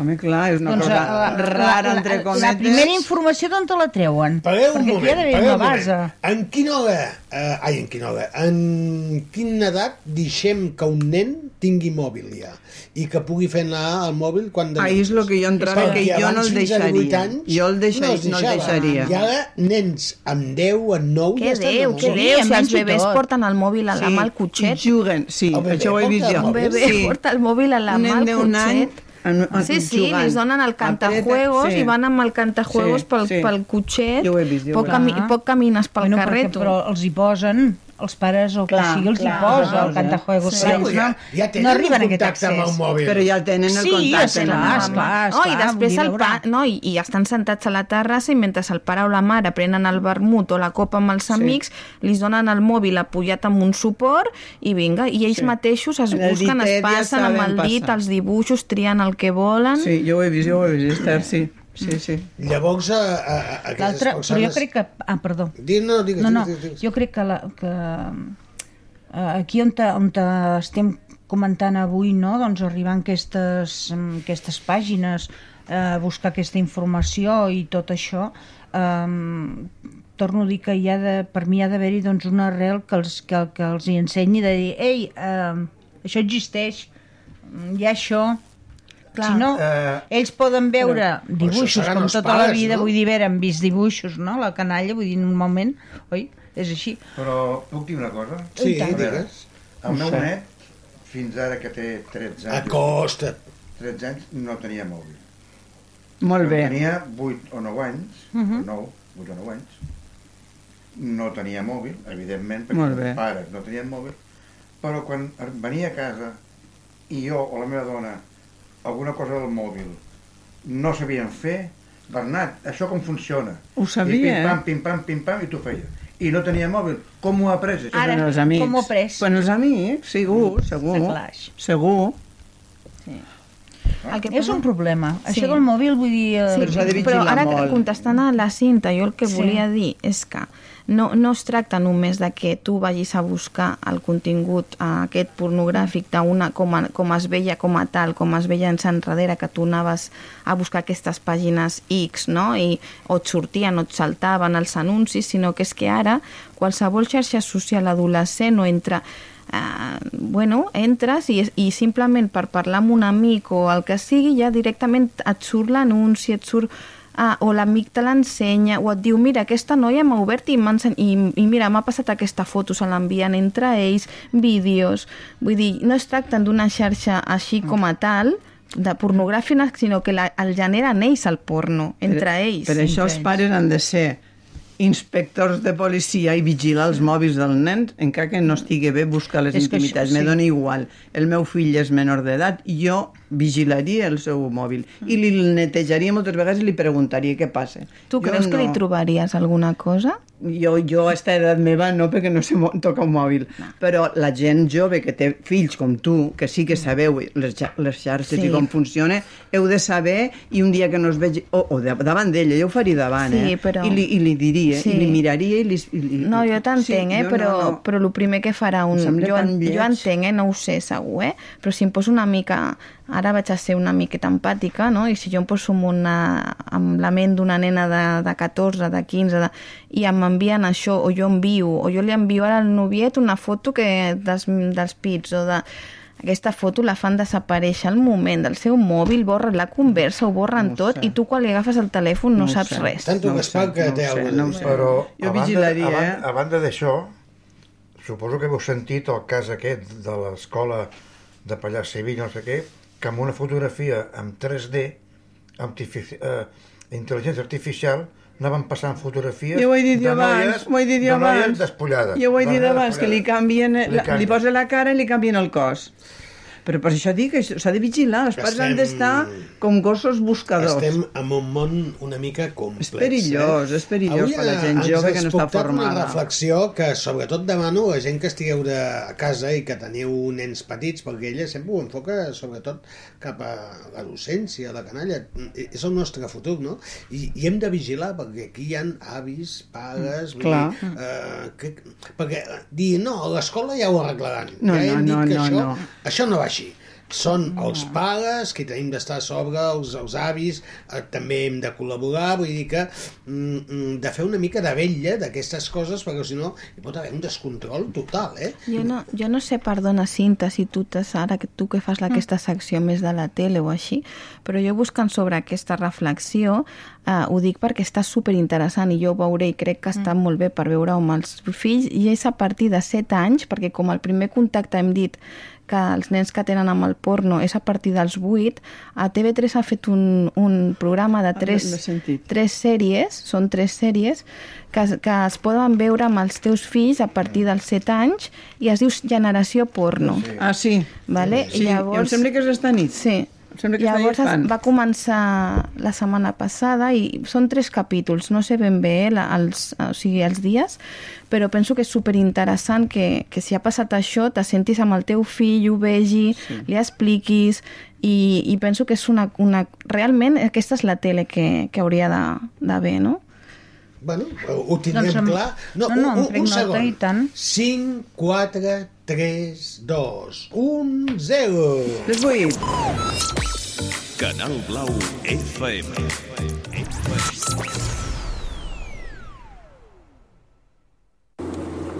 Home, clar, és una Doncs, cosa eh, rara, la, entre la, cometes. la primera informació d'on te la treuen? Pagueu un moment, una un moment. base. En quina hora, eh, ai, en quina hora, en quina edat deixem que un nen tingui mòbil ja? I que pugui fer anar al mòbil quan... de Ahí és lo que jo entrava, Perquè que jo no el fins a 18 deixaria. Anys, Jo el deixa- els no el deixaria. I ara nens amb 10, amb 9... Que ja estan Déu, que el Déu, si els bebès tot. porten el mòbil a la mà al cotxet. Juguen, sí, El bebè això ho he vist jo. el Un bebè sí. porta el mòbil a la Un mà nen al d'un any cotxet. En- en- Sí, sí, jugant. li donen el cantajuegos Apreta, sí. i van amb el cantajuegos Sí, pel, sí. pel cotxet. Jo ho he vist, jo poc, cami vist. poc camines pel bueno, carrer, perquè, tu. però els hi posen els pares o el Clar, que sigui els hi clar, posa clar, el cantajuegos Sí. Sí, ja, no, ja tenen no arriben a un aquest el accés mòbil. Però ja tenen el Sí, contacte. ja no? tenen, Home. esclar, no, i esclar, després el pa, no, i, i estan sentats a la terrassa i mentre el pare o la mare prenen el vermut o la copa amb els amics, li donen el mòbil apoyat amb un suport i vinga, i ells Sí. mateixos es el busquen, es ditet ja passen amb el dit passar. els dibuixos, trien el que volen. Sí, jo ho he vist, jo ho he vist, Esther, sí. Sí, sí. Llavors, a, a, a aquestes l'altre, però persones... jo crec que ah, perdó, Digues, no, digues, no, no, digues, digues. jo crec que, la, que eh, aquí on, te, on te estem comentant avui, no? doncs arribant aquestes, mm, aquestes pàgines, eh, buscar aquesta informació i tot això, eh, torno a dir que hi ha de, per mi ha d'haver-hi doncs, una arrel que els, que, que els hi ensenyi de dir, ei, eh, això existeix, mm, hi ha això, Clar. si no, Eh, ells poden veure però dibuixos seran com tota la pares, vida, no? vull dir, veure, han vist dibuixos, no? La canalla, vull dir, normalment, oi? És així. Però puc dir una cosa? Sí, digues. el meu net, fins ara que té 13 anys, Acosta't. 13 anys no tenia mòbil. Molt Quan bé. Tenia 8 o 9 anys, Mhm. o 9, 8 o 9 anys, no tenia mòbil, evidentment, perquè Molt bé. els pares no tenien mòbil, però quan venia a casa i jo o la meva dona alguna cosa del mòbil no sabien fer, Bernat, això com funciona? Ho sabia, I pim-pam, eh? pim-pam, pim-pam, i t'ho feia. I no tenia mòbil. Com ho ha après, això? Ara, Quan els amics. com ho ha pres? Quan els amics, segur, segur. Està clar, això. Segur. El que És un problema. Sí. Això del mòbil, vull dir... eh, Sí, Però però ara molt. contestant a la cinta, jo el que Sí. volia dir és que no, no es tracta només de que tu vagis a buscar el contingut eh, aquest pornogràfic d'una com, a, com es veia com a tal, com es veia en enrere, que tu anaves a buscar aquestes pàgines X, no? I o et sortien o et saltaven els anuncis, sinó que és que ara qualsevol xarxa social adolescent o entre eh, bueno, entres i, i simplement per parlar amb un amic o el que sigui, ja directament et surt l'anunci, et surt ah, o l'amic te l'ensenya, o et diu, mira, aquesta noia m'ha obert i, i, i mira, m'ha passat aquesta foto, se l'envien entre ells, vídeos... Vull dir, no es tracten d'una xarxa així com a tal, de pornogràfica, sinó que la, el generen ells, el porno, entre per, ells. Per això els pares han de ser inspectors de policia i vigilar els mòbils dels nens, encara que no estigui bé buscar les És intimitats. Me sí. dona igual. El meu fill és menor d'edat i jo vigilaria el seu mòbil i li netejaria moltes vegades i li preguntaria què passa. Tu Jo creus que li no- trobaries alguna cosa? jo, jo a esta edat meva no, perquè no sé tocar un mòbil. Però la gent jove que té fills com tu, que sí que sabeu les, les xarxes Sí. i com funciona, heu de saber i un dia que no es vegi... O, o de, davant d'ella, jo ho faria davant, Sí, eh? però- I li, I li diria, Sí. i li miraria i li... I li No, jo t'entenc, Sí, eh? però, no, no. però el primer que farà un... Jo, jo entenc, eh? No ho sé segur, eh? Però si em poso una mica... Ara vaig a ser una miqueta empàtica, no? I si jo em poso amb, una, amb la ment d'una nena de, de 14, de 15, de, i em envien això, o jo envio, o jo li envio ara al noviet una foto que dels, dels pits, o de... Aquesta foto la fan desaparèixer al moment del seu mòbil, borren la conversa, ho borren No ho tot, sé. i tu quan li agafes el telèfon no, No saps sé. res. Tanto No Gaspar sé, que no té alguna no sé. Però Jo a banda, vigilaria, a eh? banda, a banda d'això, suposo que heu sentit el cas aquest de l'escola de Pallars Sevilla, no sé què, que amb una fotografia amb 3D, amb eh, intel·ligència artificial, anaven passant fotografies Jo ho he dit de noies, ho he dit de noies despullades. Jo ho he dit abans, que li canvien, Li li, li canvien. posa la cara i li canvien el cos. Però per això dic que s'ha de vigilar, els pares han d'estar com gossos buscadors. Estem en un món una mica complex. És perillós, eh? és perillós Avui per la gent jove que no està formada. una reflexió que sobretot demano a gent que estigueu de, a casa i que teniu nens petits, perquè ella sempre ho enfoca sobretot cap a la docència, la canalla. És el nostre futur, no? I, i hem de vigilar, perquè aquí hi ha avis, pares... vull clar. Dir, eh, que, perquè dir, no, a l'escola ja ho arreglaran. No, ja no, no, no, això, no. això no va. Són els pares que tenim d'estar a sobre, els, els avis, eh, també hem de col·laborar, vull dir que mm, mm, de fer una mica de vetlla d'aquestes coses, perquè si no hi pot haver un descontrol total, eh? Jo no, jo no sé, perdona, Cinta, si tu ara que tu que fas la- aquesta secció més de la tele o així, però jo buscant sobre aquesta reflexió eh, ho dic perquè està super interessant i jo ho veuré i crec que està molt bé per veure-ho amb els fills. I és a partir de 7 anys, perquè com el primer contacte hem dit que els nens que tenen amb el porno és a partir dels 8, a TV3 ha fet un, un programa de tres, l'he sentit. tres sèries, són tres sèries, que, que es poden veure amb els teus fills a partir dels 7 anys i es diu Generació Porno. Ah, sí. Vale? Sí, I llavors... em sembla que és esta nit. Sí. Em sembla que Llavors es, va començar la setmana passada i són tres capítols, no sé ben bé eh, la- els, o sigui, els dies, però penso que és superinteressant que, que si ha passat això te sentis amb el teu fill, ho vegi, sí. li expliquis i, i penso que és una, una... Realment aquesta és la tele que, que hauria d'haver, no? Bueno, ho tindrem Doncs clar. No, no, no, un, un, un nota, segon. i tant. 5, 4, 3, 2, 1, 0. Les 8. Canal Blau FM.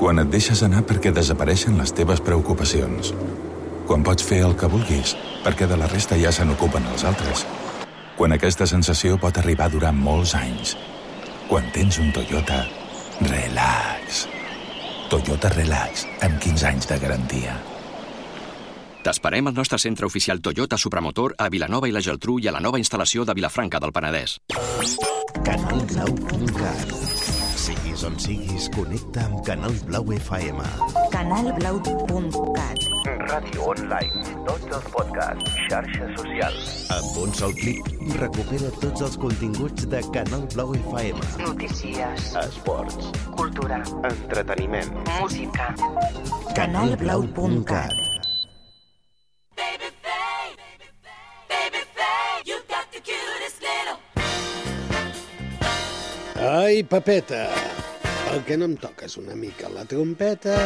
Quan et deixes anar perquè desapareixen les teves preocupacions. Quan pots fer el que vulguis perquè de la resta ja se n'ocupen els altres. Quan aquesta sensació pot arribar a durar molts anys. Quan tens un Toyota, relax. Toyota Relax, amb 15 anys de garantia. T'esperem al nostre centre oficial Toyota Supramotor a Vilanova i la Geltrú i a la nova instal·lació de Vilafranca del Penedès. Canalblau.cat Siguis on siguis, connecta amb Canal Blau FM. Canalblau.cat Ràdio online, tots els podcasts, xarxes socials. Amb un sol clic, recupera tots els continguts de Canal Blau FM. Notícies, Esports, cultura, entreteniment. música. Canalblau.cat Ai, papeta, el que no em toques una mica la trompeta.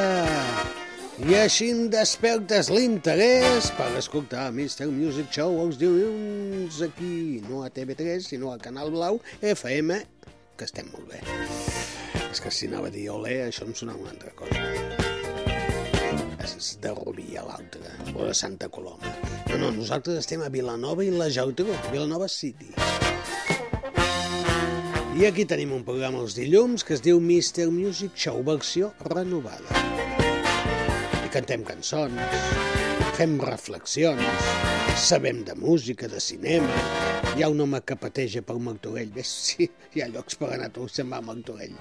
I així em despertes l'interès per escoltar Mr. Music Show els dilluns aquí, no a TV3, sinó a Canal Blau FM, que estem molt bé. És que si anava a dir olé, això em sonava una altra cosa. de Rubí a l'altra, o de Santa Coloma. No, no, nosaltres estem a Vilanova i la Geltrú, Vilanova City. I aquí tenim un programa els dilluns que es diu Mr. Music Show, versió renovada. Cantem cançons, fem reflexions, sabem de música, de cinema. Hi ha un home que pateja per Martorell. Ves, sí, hi ha llocs per anar, tu se'n va a Martorell.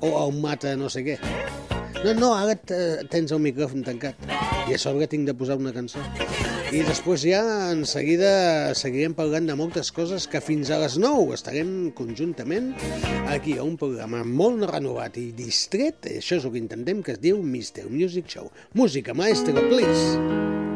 O a un mata no sé què. No, no, ara te- tens el micròfon tancat. I a sobre tinc de posar una cançó. I després ja, en seguida, seguirem parlant de moltes coses que fins a les 9 estarem conjuntament aquí a un programa molt renovat i distret. Això és el que intentem, que es diu Mr. Music Show. Música, maestro, please.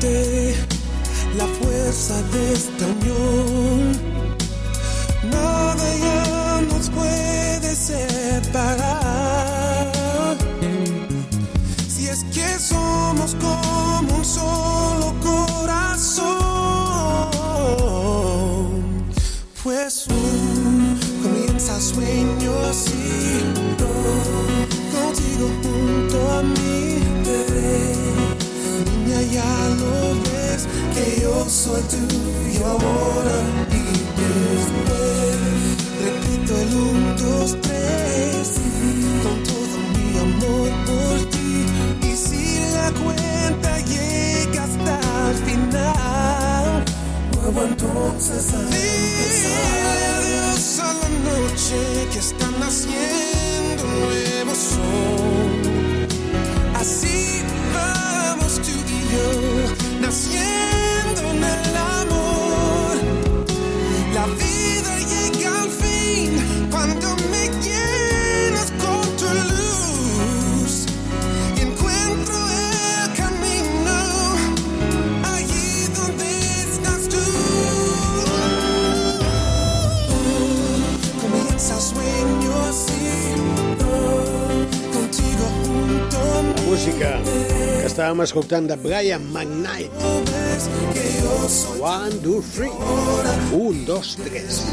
La fuerza de esta unión. Nada ya nos puede separar. Si es que somos como un solo corazón. Pues un comienza sueño tuyo ahora y después. Repito el un, dos, tres. Con todo mi amor por ti. Y si la cuenta llega hasta el final, vuelvo entonces a Dile adiós a la noche que está naciendo un nuevo sol. Así vamos tú y yo, naciendo La vida llega al fin cuando me llenas con tu luz. Y encuentro el camino allí donde estás tú. Comienza el sueño así, contigo junto a mí. Música que estàvem escoltant de Brian McKnight. One, two, three. Un, dos, tres.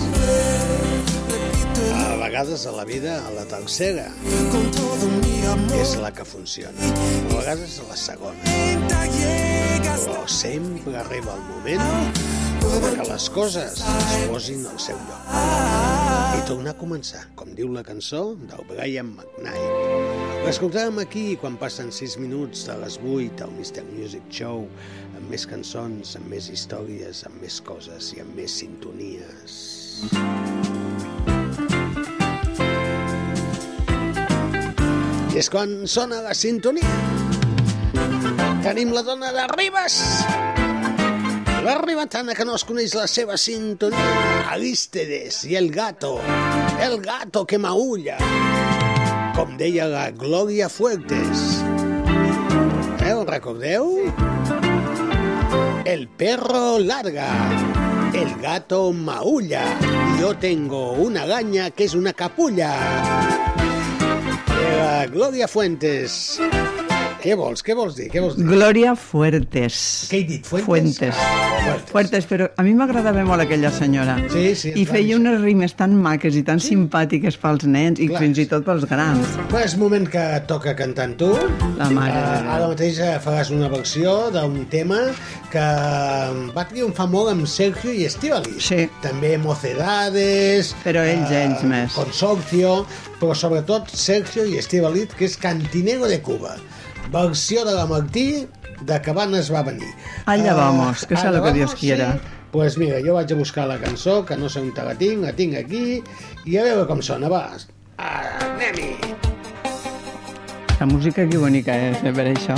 A vegades a la vida, a la tercera, és la que funciona. A vegades a la segona. Però sempre arriba el moment que les coses es posin al seu lloc. I tornar a començar, com diu la cançó del Brian McKnight. L'escoltàvem aquí quan passen 6 minuts de les 8 al Mr. Music Show, amb més cançons, amb més històries, amb més coses i amb més sintonies. I és quan sona la sintonia. Tenim la dona de Ribes. La ribetana que no es coneix la seva sintonia. Alístedes i el gato. El gato que maulla. Com deia la Gloria Fuertes. Eh, ho recordeu? El perro larga. El gato maulla. Yo tengo una gaña que es una capulla. Gloria Fuentes. Què vols? Què vols dir? Què vols dir? Gloria Fuertes. Què he dit? Fuentes? Fuentes. Fuertes. Fuertes, però a mi m'agradava molt aquella senyora. Sí, sí. I feia unes rimes tan maques i tan simpàtiques pels nens i Clar. fins i tot pels grans. Però és moment que toca cantant tu. La mare Uh, ara mateix eh, faràs una versió d'un tema que va triomfar molt amb Sergio i Estivali. Sí. També Mocedades... Però ells, ells més. Consorcio, però sobretot Sergio i Estivali, que és Cantinero de Cuba. Versió de la Martí de Cabanes va venir. Allá Eh, vamos, que sea allá lo que Dios vamos, quiera. Sí. Pues mira, jo vaig a buscar la cançó, que no sé on te la tinc, la tinc aquí, i a veure com sona, va. Anem-hi! La música que bonica és, eh, per això.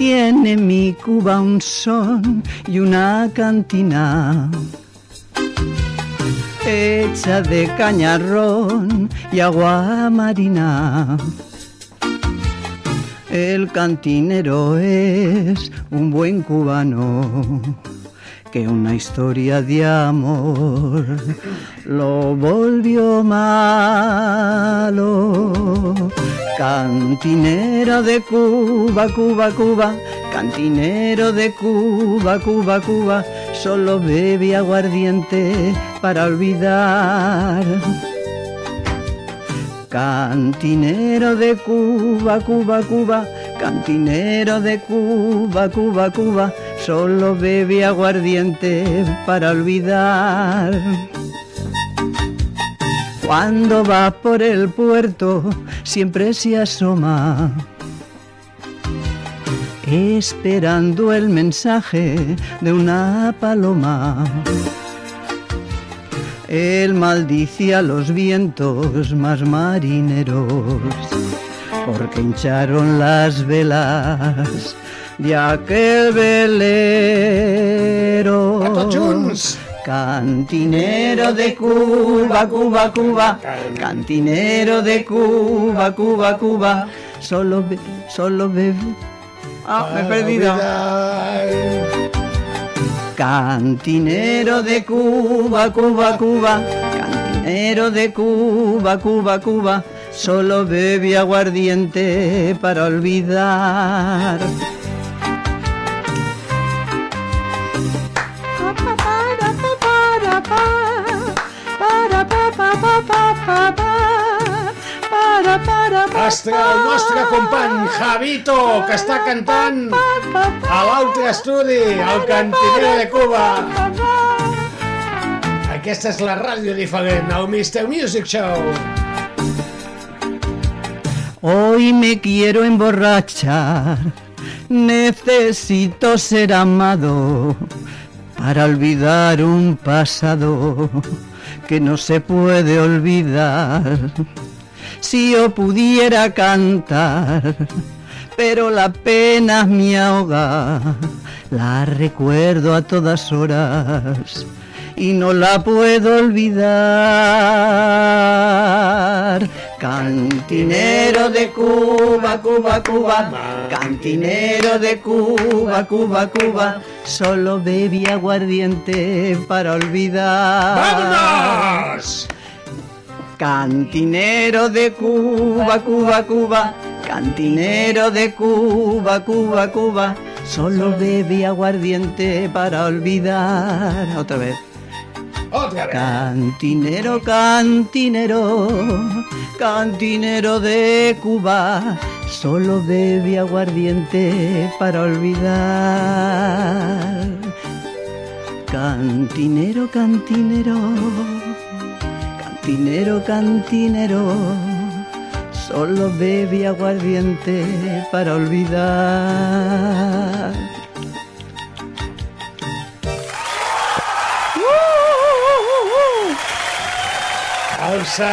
Tiene mi Cuba un son y una cantina hecha de cañarrón y agua marina. El cantinero es un buen cubano que una historia de amor lo volvió malo. Cantinero de Cuba, Cuba, Cuba, cantinero de Cuba, Cuba, Cuba, solo bebe aguardiente para olvidar. Cantinero de Cuba, Cuba, Cuba, cantinero de Cuba, Cuba, Cuba, solo bebe aguardiente para olvidar. Cuando va por el puerto siempre se asoma, esperando el mensaje de una paloma. Él maldice a los vientos más marineros, porque hincharon las velas de aquel velero. Cantinero de Cuba, Cuba, Cuba, cantinero de Cuba, Cuba, Cuba, solo be, solo bebe. Ah, me he perdido. Cantinero de Cuba, Cuba, Cuba, cantinero de Cuba, Cuba, Cuba, solo bebe aguardiente para olvidar. Ostres, el nostre company Javito, que està cantant a l'altre estudi, al Cantinero de Cuba. Aquesta és la ràdio diferent, el Mr. Music Show. Hoy me quiero emborrachar, necesito ser amado para olvidar un pasado que no se puede olvidar. Si yo pudiera cantar, pero la pena me ahoga, la recuerdo a todas horas y no la puedo olvidar. Cantinero de Cuba, Cuba, Cuba, cantinero de Cuba, Cuba, Cuba, solo bebí aguardiente para olvidar. ¡Vámonos! Cantinero de Cuba, Cuba, Cuba, cantinero de Cuba, Cuba, Cuba, solo bebe aguardiente para olvidar. Otra vez. Cantinero, cantinero, cantinero de Cuba, solo bebe aguardiente para olvidar. Cantinero, cantinero, cantinero, cantinero, solo bebe aguardiente para olvidar. Alça!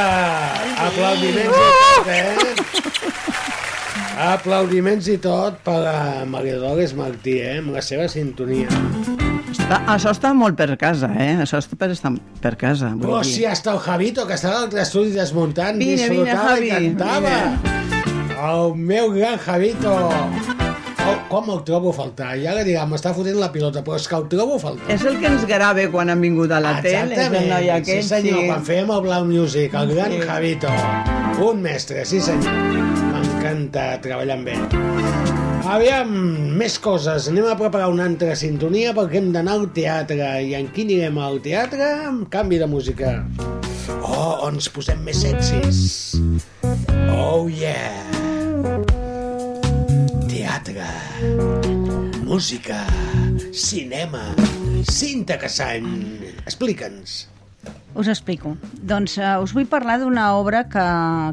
Aplaudiments i tot, eh? Aplaudiments i tot per a Maria Dolores Martí, eh? Amb la seva sintonia. Està, això està molt per casa, eh? Això està per, estar per casa. vull Però dir. si hasta el Javito, que estava a l'altre estudi desmuntant, Vine, vine, disfrutava Javi, i cantava. El meu gran Javito. Oh, com el trobo a faltar? Ja li dirà, m'està fotent la pilota, però és que el trobo a faltar. És el que ens grava quan han vingut a la tele, és el noi aquell, sí senyor, quan fèiem el Blau Music, el gran Sí. Javito. Un mestre, sí senyor. M'encanta treballar amb ell. Aviam, més coses. Anem a preparar una altra sintonia perquè hem d'anar al teatre. I en quin anirem al teatre? Amb canvi de música. Oh, ens posem més sexis. Oh, yeah. Teatre. Música. Cinema. Cinta Cassany. Explica'ns. Us explico. Doncs uh, us vull parlar d'una obra que,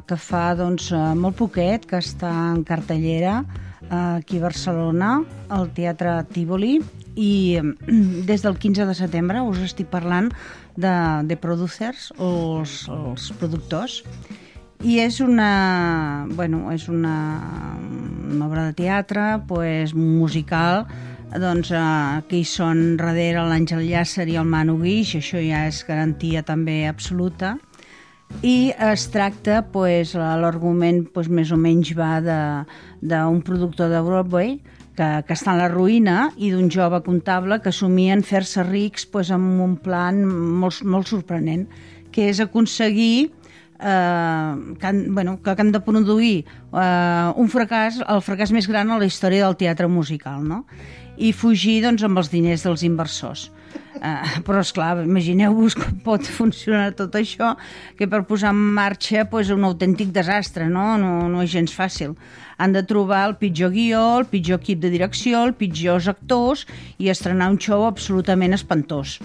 que fa doncs, uh, molt poquet, que està en cartellera uh, aquí a Barcelona, al Teatre Tívoli, i eh, des del 15 de setembre us estic parlant de, de producers, o els, els productors, i és una, bueno, és una, una obra de teatre pues, musical. Doncs, eh, que hi són darrere l'Àngel Llàcer i el Manu Guix, això ja és garantia també absoluta, i es tracta, pues, l'argument pues, més o menys va d'un productor de Broadway que, que està en la ruïna i d'un jove comptable que somien fer-se rics pues, amb un plan molt, molt sorprenent, que és aconseguir eh, que, han, bueno, que han de produir eh, un fracàs, el fracàs més gran a la història del teatre musical, no? i fugir doncs, amb els diners dels inversors. Uh, però, és clar, imagineu-vos com pot funcionar tot això, que per posar en marxa pues, un autèntic desastre, no? no? No és gens fàcil. Han de trobar el pitjor guió, el pitjor equip de direcció, el pitjors actors i estrenar un show absolutament espantós.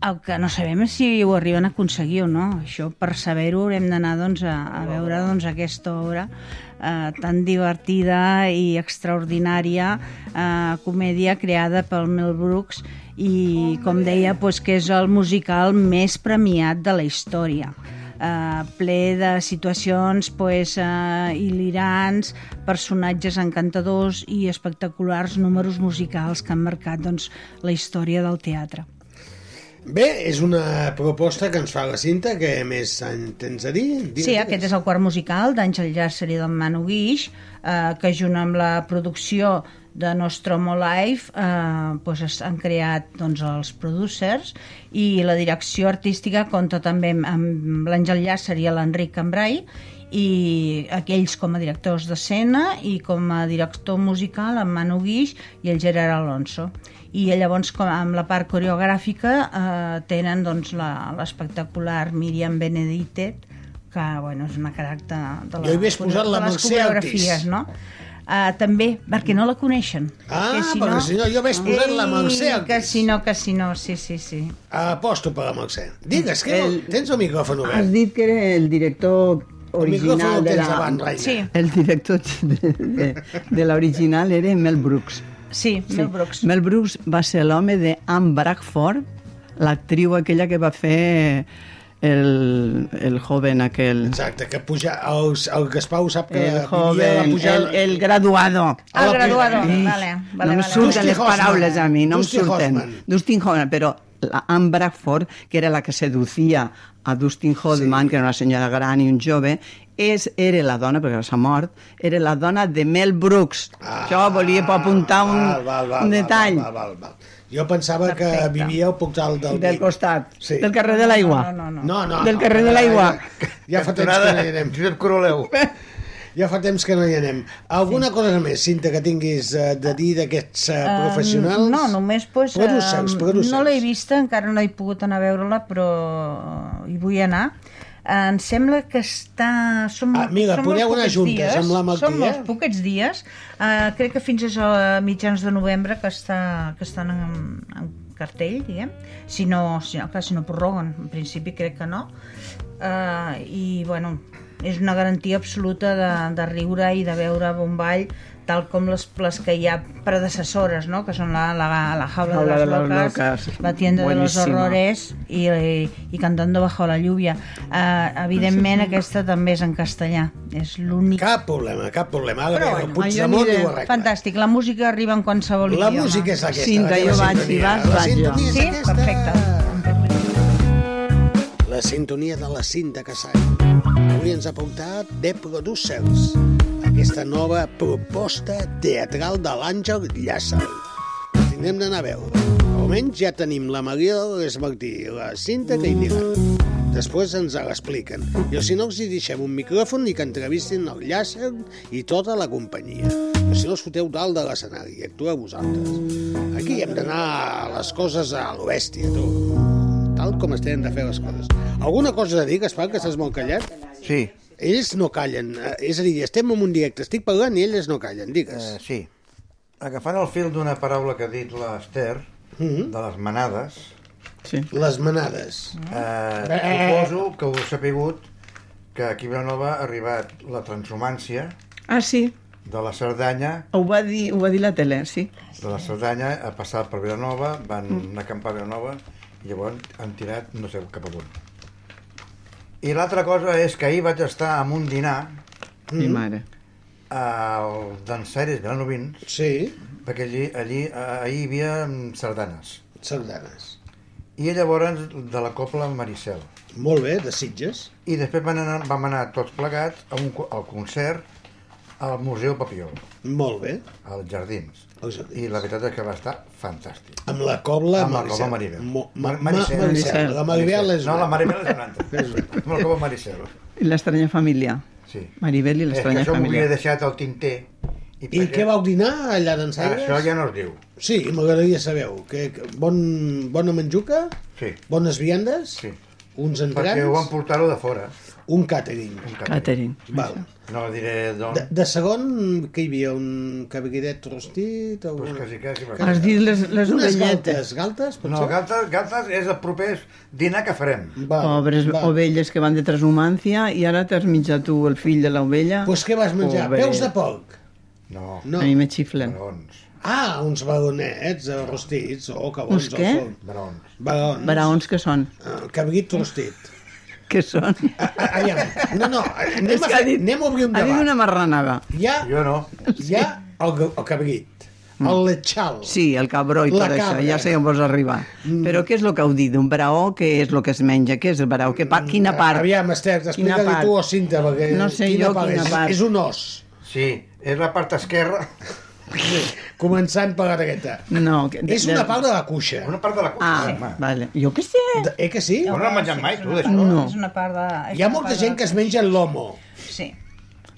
El que no sabem és si ho arriben a aconseguir o no. Això, per saber-ho, haurem d'anar doncs, a, a veure doncs, aquesta obra eh, tan divertida i extraordinària, eh, comèdia creada pel Mel Brooks i, com deia, pues, que és el musical més premiat de la història. Uh, ple de situacions pues, uh, hilirants, personatges encantadors i espectaculars números musicals que han marcat doncs, la història del teatre. Bé, és una proposta que ens fa la cinta, que més en tens a dir? Digues, Sí, aquest és el quart musical d'Àngel Llàcer i del Manu Guix, eh, que junt amb la producció de Nostromo Live eh, doncs es- han creat doncs, els producers i la direcció artística compta també amb, amb l'Àngel Llàcer i l'Enric Cambrai i aquells com a directors d'escena i com a director musical en Manu Guix i el Gerard Alonso i llavors com amb la part coreogràfica eh, tenen doncs, la- l'espectacular Miriam Benedicte que bueno, és una caràcter de, la, Jo hagués posat la de les coreografies, no? Uh, també, perquè no la coneixen. Ah, perquè si no, jo hagués posat la Mercè Ei, Que si no, que si no, sí, sí, sí. Aposto per la Mercè. Digues, que el... tens el micròfon Has obert. dit que era el director original el de tens la... davant, reina. Sí. El director de, de, de l'original era Mel Brooks. Sí, Mel Brooks. Mel Brooks va ser l'home de Anne Bradford, l'actriu aquella que va fer el, el joven aquel... Exacte, que puja... El, el Gaspar ho sap que El joven, pujada... el, el graduado. Ah, el graduado, Ix, vale, vale, no em vale. surten les paraules a mi, no Dustin em surten. Hoffman. Dustin Hoffman, però la Anne Bradford, que era la que seducia a Dustin Hoffman, sí. que era una senyora gran i un jove, és, era la dona, perquè s'ha mort, era la dona de Mel Brooks. Ah, Això volia apuntar un, val, val, val, un detall. Val, val, val, val. Jo pensava que vivia al portal del... Del costat, Sí. del carrer de l'aigua. No, no, no. No, no. Del no, carrer de l'aigua. Ja fa temps que no hi anem. Josep Coroleu. Ja fa temps que no hi anem. Alguna cosa més, Cinta, que tinguis eh, de dir d'aquests uh, professionals? no, només pues, Producers, eh, producers. no l'he vista, encara no he pogut anar a veure-la, però hi vull anar. Em sembla que està... Són, Ah, mira, són podeu anar juntes dies, amb la Són molts poquets dies. Eh, crec que fins a mitjans de novembre que, està, que estan en, en cartell, diguem, si no, si no, clar, si no prorroguen, en principi crec que no, uh, i bueno, és una garantia absoluta de, de riure i de veure bon ball tal com les, les que hi ha predecessores, no? que són la, la, la jaula, Jaula de de las las locas, locas. la tienda de los horrores i, i, i cantando bajo la lluvia. Uh, evidentment aquesta també és en castellà, és l'únic... Cap problema, cap problema. Ara Però bueno, Puigdemont ho arregla. Fantàstic, la música arriba en qualsevol La idioma. música és aquesta. Cinta, la jo vaig, si vas, La vaig jo. Sí? aquesta. Perfecte. La sintonia de la Cinta Casall. Avui ens ha portat The Producers, aquesta nova proposta teatral de l'Àngel Llàcer. Tindrem d'anar a veure. Almenys ja tenim la Maria de Martí i la Cinta que hi aniran. Després ens l'expliquen. I si no, els hi deixem un micròfon i que entrevistin el Llàcer i tota la companyia. O si no, us foteu dalt de l'escenari i actueu vosaltres. Aquí hem d'anar les coses a l'oestia, tu tal com es tenen de fer les coses. Alguna cosa a dir, Gaspar, que estàs molt callat? Sí. Ells no callen. eh, És a dir, estem en un directe, estic parlant i ells no callen, digues. Eh, sí. Agafant el fil d'una paraula que ha dit l'Ester, Mhm. de les manades, Sí. Les manades. eh, Eh. suposo que us ha sapigut que aquí a Vilanova ha arribat la transhumància Ah, sí, de la Cerdanya, ho va dir, ho va dir la tele, sí. de la Cerdanya ha passat per Vilanova, van Mm. acampar a Vilanova i llavors han tirat no sé cap a on. I l'altra cosa és que ahir vaig estar en un dinar Mi mare. al dansaires vilanovins, Sí, perquè allí, allí eh, ahir hi havia mm, sardanes. sardanes. I llavors de la Copla Maricel. Molt bé, de Sitges. I després van anar, vam anar tots plegats a un, al concert al Museu Papiol, Molt bé. als Jardins. Els jardins. I la veritat és que va estar fantàstic. Amb la cobla Amb la Maricel. Cobla Maribel. Mo- ma, Mar- ma, Maricel. Maricel. La Maribel és... No, la Maribel és una altra. Amb la Cobla Maricel. I l'estranya família. Sí. Maribel i És que l'estranya això m'ho havia família. deixat al tinter. I perquè- què vau dinar allà d'ensaires? Això ja no es diu. Sí, m'agradaria saber que, que bon, bona menjuca, Sí. bones viandes, Sí. uns Perquè ho van entrants, portar-ho de fora. Un catering. Un Catering. Val. No diré d'on. De, de segon, que hi havia? Un cabriguet rostit? O Pues quasi, quasi va. Has dit les, les Unes galtes, galtes, potser? No, galtes, galtes és el proper dinar que farem. Val, Pobres val. ovelles que van de transhumància i ara t'has menjat tu el fill de l'ovella. Pues què vas menjar? Pobret. Peus de porc? No, No. A mi me xiflen. barons. Ah, uns baronets eh, rostits. Oh, que bons Uns què? Barons. Barons. Baraons que són. Ah, cabrit rostit. Que són? Ah, ah, aviam. No, no, anem, És a, fer, dit- anem a obrir un Ha dit debat. una marranada. Hi ha, Jo no. hi ha el, el cabrit, el lechal. Sí, el cabró i tot això, ja sé on vols arribar. Però què és el que heu dit? Un braó, què és el que es menja? Què és el braó? Que pa, quina part? Aviam, Esther, explica-li tu o Cinta, perquè No sé quina jo part quina és? part. És un os. Sí, és la part esquerra. Començant per la. No, que, És una part de la cuixa. Una part de la cuina. Ah, home. vale. Jo què sé. De- Eh que sí? No n'has menjat mai, tu, d'això? No. És una part de... és Hi ha molta gent de- que es menja el lomo. Sí.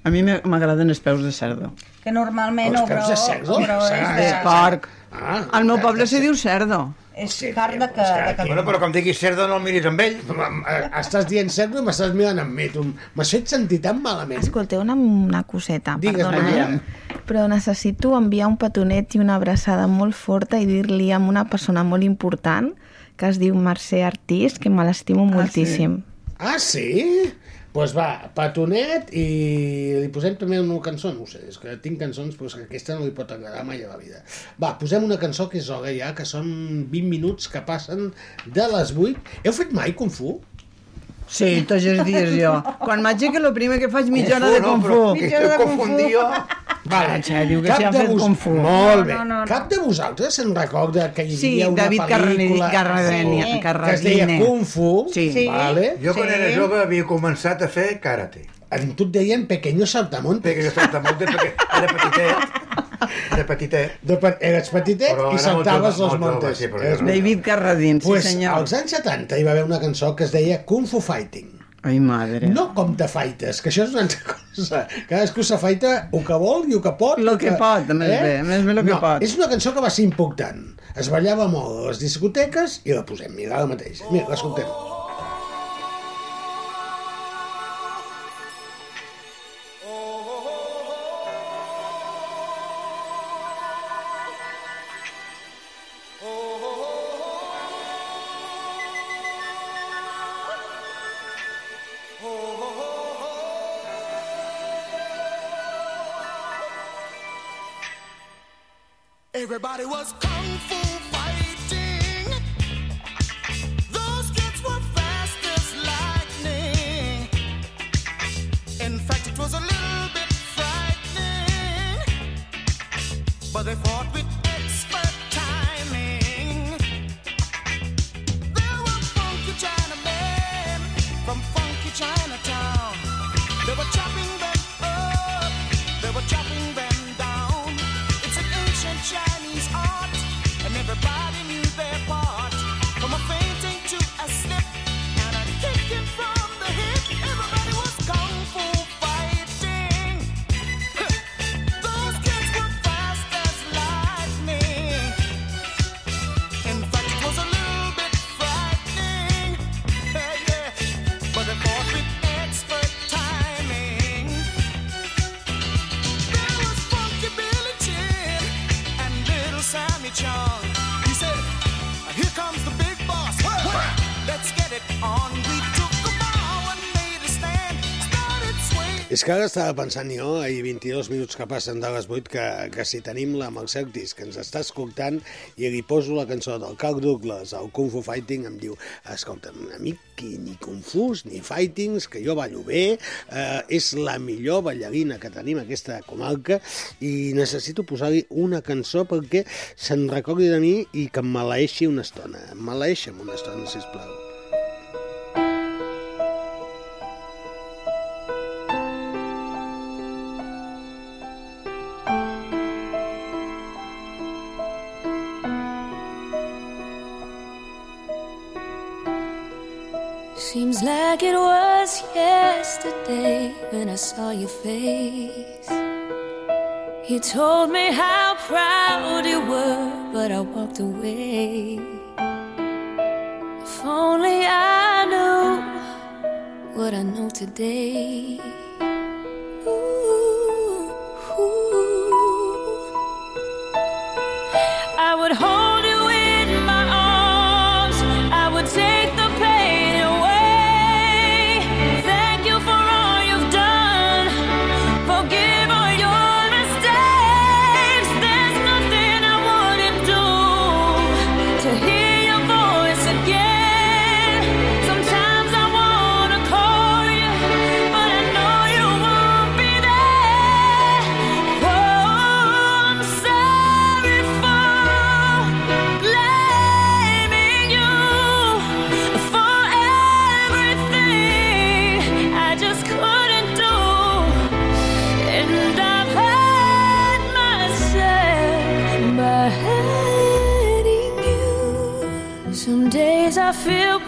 A mi me- m'agraden els peus de cerdo. Que normalment... Els peus de cerdo? braó és de- porc. Ah, Al meu poble se diu cerdo. És carn de, que, de que... Bueno, però com diguis cerdo no el miris amb ell. Eh, Estàs dient cerdo i m'estàs mirant amb mi. M'has fet sentir tan malament. Escolteu una, una coseta, Digues, perdona, Maria. Però necessito enviar un petonet i una abraçada molt forta i dir-li a una persona molt important que es diu Mercè Artís, que me l'estimo moltíssim. Ah, sí? Doncs pues va, petonet i li posem també una cançó, no sé, és que tinc cançons però que aquesta no li pot agradar mai a la vida. Va, posem una cançó que és hora ja, que són 20 minuts que passen de les 8. Heu fet mai Kung Fu? Sí, tots els dies jo. Quan m'aixeco, el primer que faig mitja hora de no, Kung Fu. que estem confundint jo. Vale. En sèrio, que s'hi ha de fet vos- Kung Fu. Molt bé. No, no, no. Cap de vosaltres se'n recorda que hi Sí, havia una David pel·lícula Carradine. Sí. que es deia Kung Fu? Sí. Sí. Vale. Jo quan Sí. era jove havia començat a fer karate. En tu et deien Pequeño Saltamontes. Perquè jo saltamontes perquè era petitet. Era petitet. De pe eres petitet Però i molt saltaves jove, els montes. sí, però David Carradine, sí pues, senyor. als anys 70 hi va haver una cançó que es deia Kung Fu Fighting. Ai, madre. No com te faites, que això és una altra cosa. Cadascú s'afaita el que vol i el que pot. Lo que pot, més bé, més bé lo que no, pot. És una cançó que va ser important. Es ballava molt a les discoteques i la posem, mira, ara mateix. Mira, l'escoltem. Everybody was kung fu fighting. És que ara estava pensant jo, ahir 22 minuts que passen de les 8, que, que si tenim la Malcertis que ens està escoltant i li poso la cançó del Carl Douglas, el Kung Fu Fighting, em diu, escolta, amic, qui ni Kung Fus ni Fightings, que jo ballo bé, eh, és la millor ballarina que tenim a aquesta comarca i necessito posar-li una cançó perquè se'n recordi de mi i que em maleeixi una estona. Em maleeixa'm una estona, sisplau. Like it was yesterday when I saw your face. You told me how proud you were, but I walked away. If only I knew what I know today. Ooh, ooh. I would hold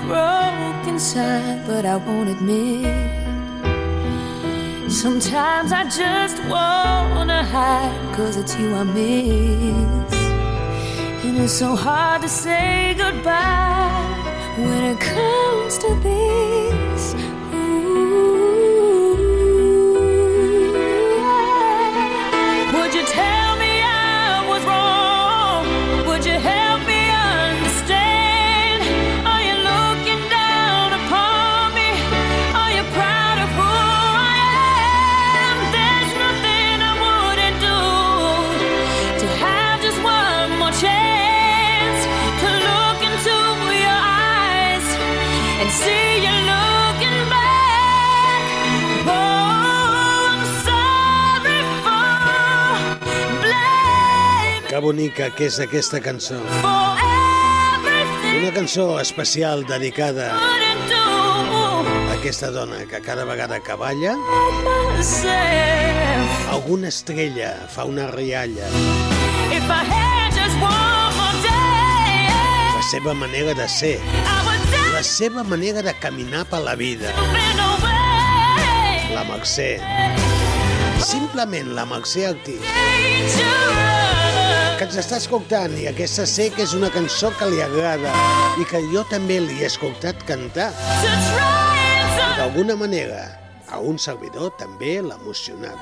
broke inside, but I won't admit. Sometimes I just wanna hide, cause it's you I miss. And it's so hard to say goodbye when it comes to this. Bonica que és aquesta cançó. Una cançó especial dedicada a aquesta dona que cada vegada que balla, alguna estrella fa una rialla. La seva manera de ser, la seva manera de caminar per la vida. La Mercè. Simplement la Mercè Artí. Que ens està escoltant i aquesta sé que és una cançó que li agrada i que jo també li he escoltat cantar. D'alguna manera, a un servidor també l'ha emocionat.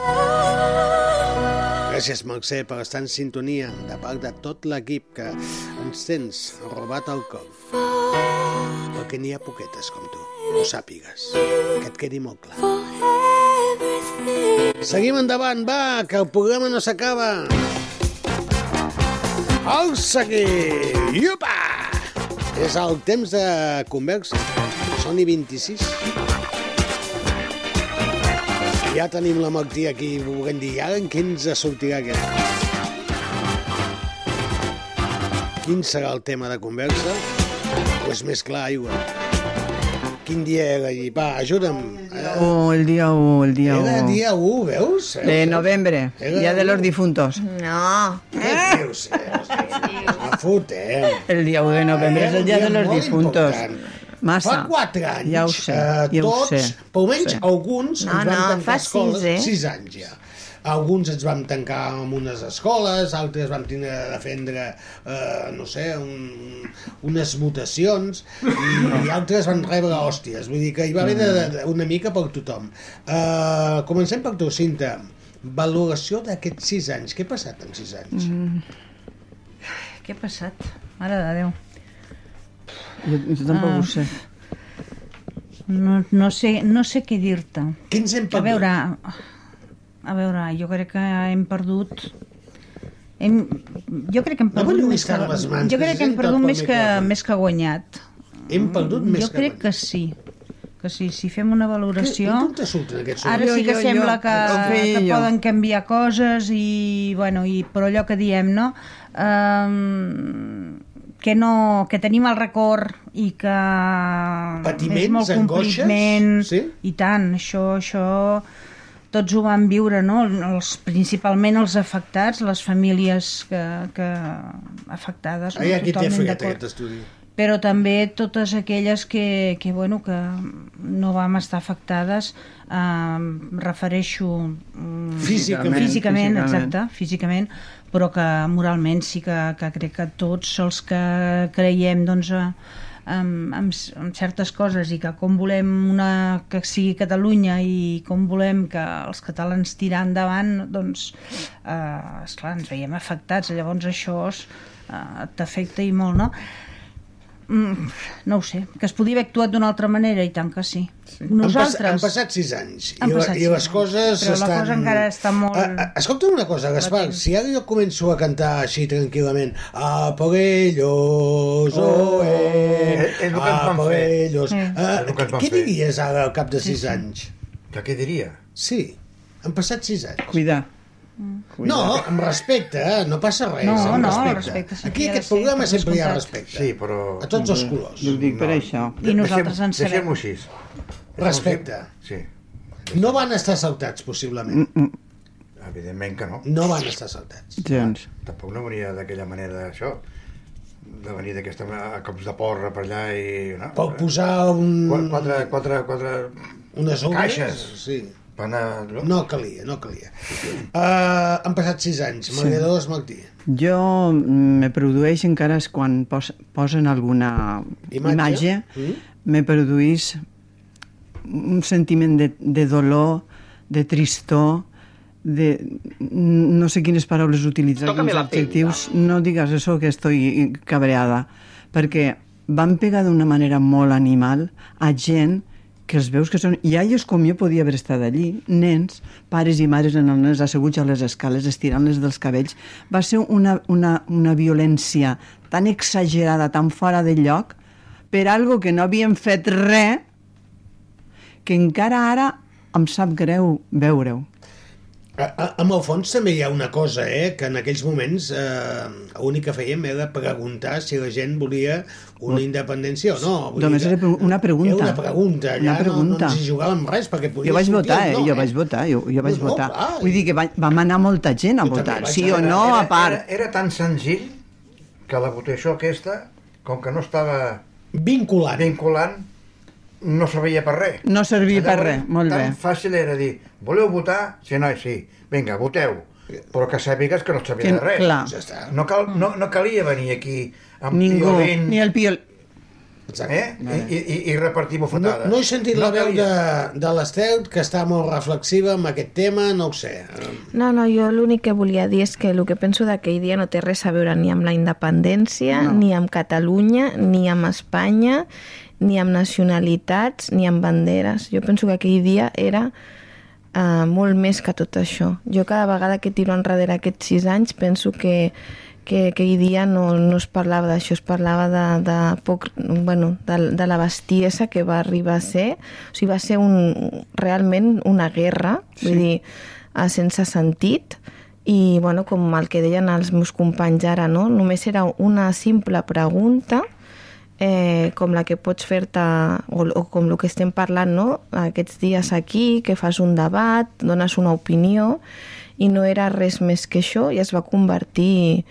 Gràcies, Mercè, per estar en sintonia de part de tot l'equip que ens tens robat el cor. Perquè n'hi ha poquetes com tu, ho sàpigues. Que et quedi molt clar. Seguim endavant, va, que el programa no s'acaba. El seguir! Iupa! És el temps de conversa. Són i 26. Ja tenim la Martí aquí, volguem dir, ara en què ens sortirà aquest? Quin serà el tema de conversa? O és més clar, aigua? Quin dia era ahir? Va, ajuda'm. Oh, el día 1, el día 1. Era dia 1, veus? De noviembre, Era Día de los difuntos. No. Què dius? La fotem. El día 1 de noviembre es el Día de los difuntos. important. Massa. Fa quatre anys, Ja ho sé, eh, ja ho tots, sé. per almenys Sí. alguns No, ens vam no, tancar fa escoles, sis, eh? sis anys ja. Alguns ens vam tancar en unes escoles, altres vam tenir de defendre, eh, no sé, un, unes votacions, i, i altres van rebre hòsties. Vull dir que hi va haver de, de, una mica per tothom. Eh, comencem per tu, Cinta. Valoració d'aquests sis anys. Què ha passat en sis anys? Mm. Què ha passat? Mare de Déu. Jo, jo tampoc Ah. ho sé. No, no, sé, no sé què dir-te. Què ens hem A veure, a veure, jo crec que hem perdut... Hem, jo crec que hem No perdut voleu més que, mans, jo que crec que hem perdut més que, més que guanyat. Hem perdut més jo que crec que sí que sí, si fem una valoració aquests ara sí que Jo, jo, sembla jo, que, que poden canviar coses i, bueno, i però allò que diem no? um, que no que tenim el record i que Patiments, és molt angoixes? compliment Sí? i tant, això, això tots ho van viure, no? Els, principalment els afectats, les famílies que, que afectades. Ai, aquí t'he Totalment fet aquest estudi. però també totes aquelles que, que, bueno, que no vam estar afectades eh, em refereixo mm, Físicament. físicament, Físicament. exacte, físicament però que moralment sí que, que crec que tots els que creiem doncs, eh, en, en, en certes coses i que com volem una, que sigui Catalunya i com volem que els catalans tirar endavant doncs eh, esclar, ens veiem afectats llavors això eh, t'afecta i molt no? Mm, no ho sé, que es podia haver actuat d'una altra manera i tant que sí, nosaltres Han, pas, han passat sis anys Han i, la, passat i les anys, coses però la estan... cosa encara està molt- Ah, ah, escolta'm una cosa, Gaspar, si ara jo començo a cantar així tranquil·lament a por ellos, oh, eh, És- a van por fer. ellos. Sí. És el que ens van què diries ara al cap de sis anys? Que què diria? Sí, han passat sis anys. Cuidar. No, amb respecte, eh? no passa res. No, amb no, respecte. respecte sempre Aquí aquest ser, programa per sempre hi ha respecte. Sí, però... A tots els colors. Jo ho dic per això. I nosaltres en sabem. Deixem-ho així. Respecte. Sí. No van estar saltats, possiblement. Mm, Evidentment que no. No van estar saltats. Gens. Tampoc no venia d'aquella manera això de venir d'aquesta manera, a cops de porra per allà i... No? Per posar un... Qua- Quatre, quatre, quatre unes obres, caixes. Sí. Per anar... No? No calia, no calia. Uh, han passat sis anys. Sí. M'agradós, Martí. Jo me produeix encara és quan pos, posen alguna Imatge? imatge, Mm. me produeix un sentiment de, de dolor, de tristor, de... no sé quines paraules utilitzar, Tócame quins pell, adjectius. No digues això que estoy cabreada, perquè van pegar d'una manera molt animal a gent que els veus que són iaios com jo podia haver estat allí, nens, pares i mares en els nens asseguts a les escales, estirant-les dels cabells. Va ser una, una, una violència tan exagerada, tan fora de lloc, per algo que no havien fet res, que encara ara em sap greu veure-ho. A, a, amb el fons també hi ha una cosa, eh, que en aquells moments eh, l'únic que fèiem era preguntar si la gent volia una independència o no. Vull Només que era una pregunta. Era una pregunta, allà Una pregunta. No, no ens hi jugàvem res, perquè podia Jo vaig sortir votar, eh? no, Jo vaig votar, jo, jo vaig No, no, votar. clar. Vull dir que va, vam anar molta gent a votar, sí o no, era, a part. Era, era tan senzill que la votació aquesta, com que no estava vinculant, vinculant no servia per res. No servia per Llavors, res, molt bé. Tan fàcil era dir, voleu votar? Sí, noi, sí. Vinga, voteu. Però que sàpigues que no et sabia Que- de res. clar. Ja està. No, cal, no, no calia venir aquí amb Ningú, piolín, ni el piol... eh? I, i, i repartir No, bufetades. no he sentit la veu de, de l'Estel, que està molt reflexiva amb aquest tema, no ho sé. No, no, jo l'únic que volia dir és que el que penso d'aquell dia no té res a veure ni amb la independència, No. no. ni amb Catalunya, ni amb Espanya, ni amb nacionalitats, ni amb banderes. Jo penso que aquell dia era uh, molt més que tot això. Jo cada vegada que tiro enrere aquests sis anys penso que, que aquell dia no, no es parlava d'això, es parlava de, de, poc, bueno, de, de la bestiesa que va arribar a ser. O sigui, va ser un, realment una guerra, sí. vull dir, eh, sense sentit, i bueno, com el que deien els meus companys ara, no? només era una simple pregunta eh, com la que pots fer-te, o, o com el que estem parlant no? aquests dies aquí, que fas un debat, dones una opinió, i no era res més que això, i es va convertir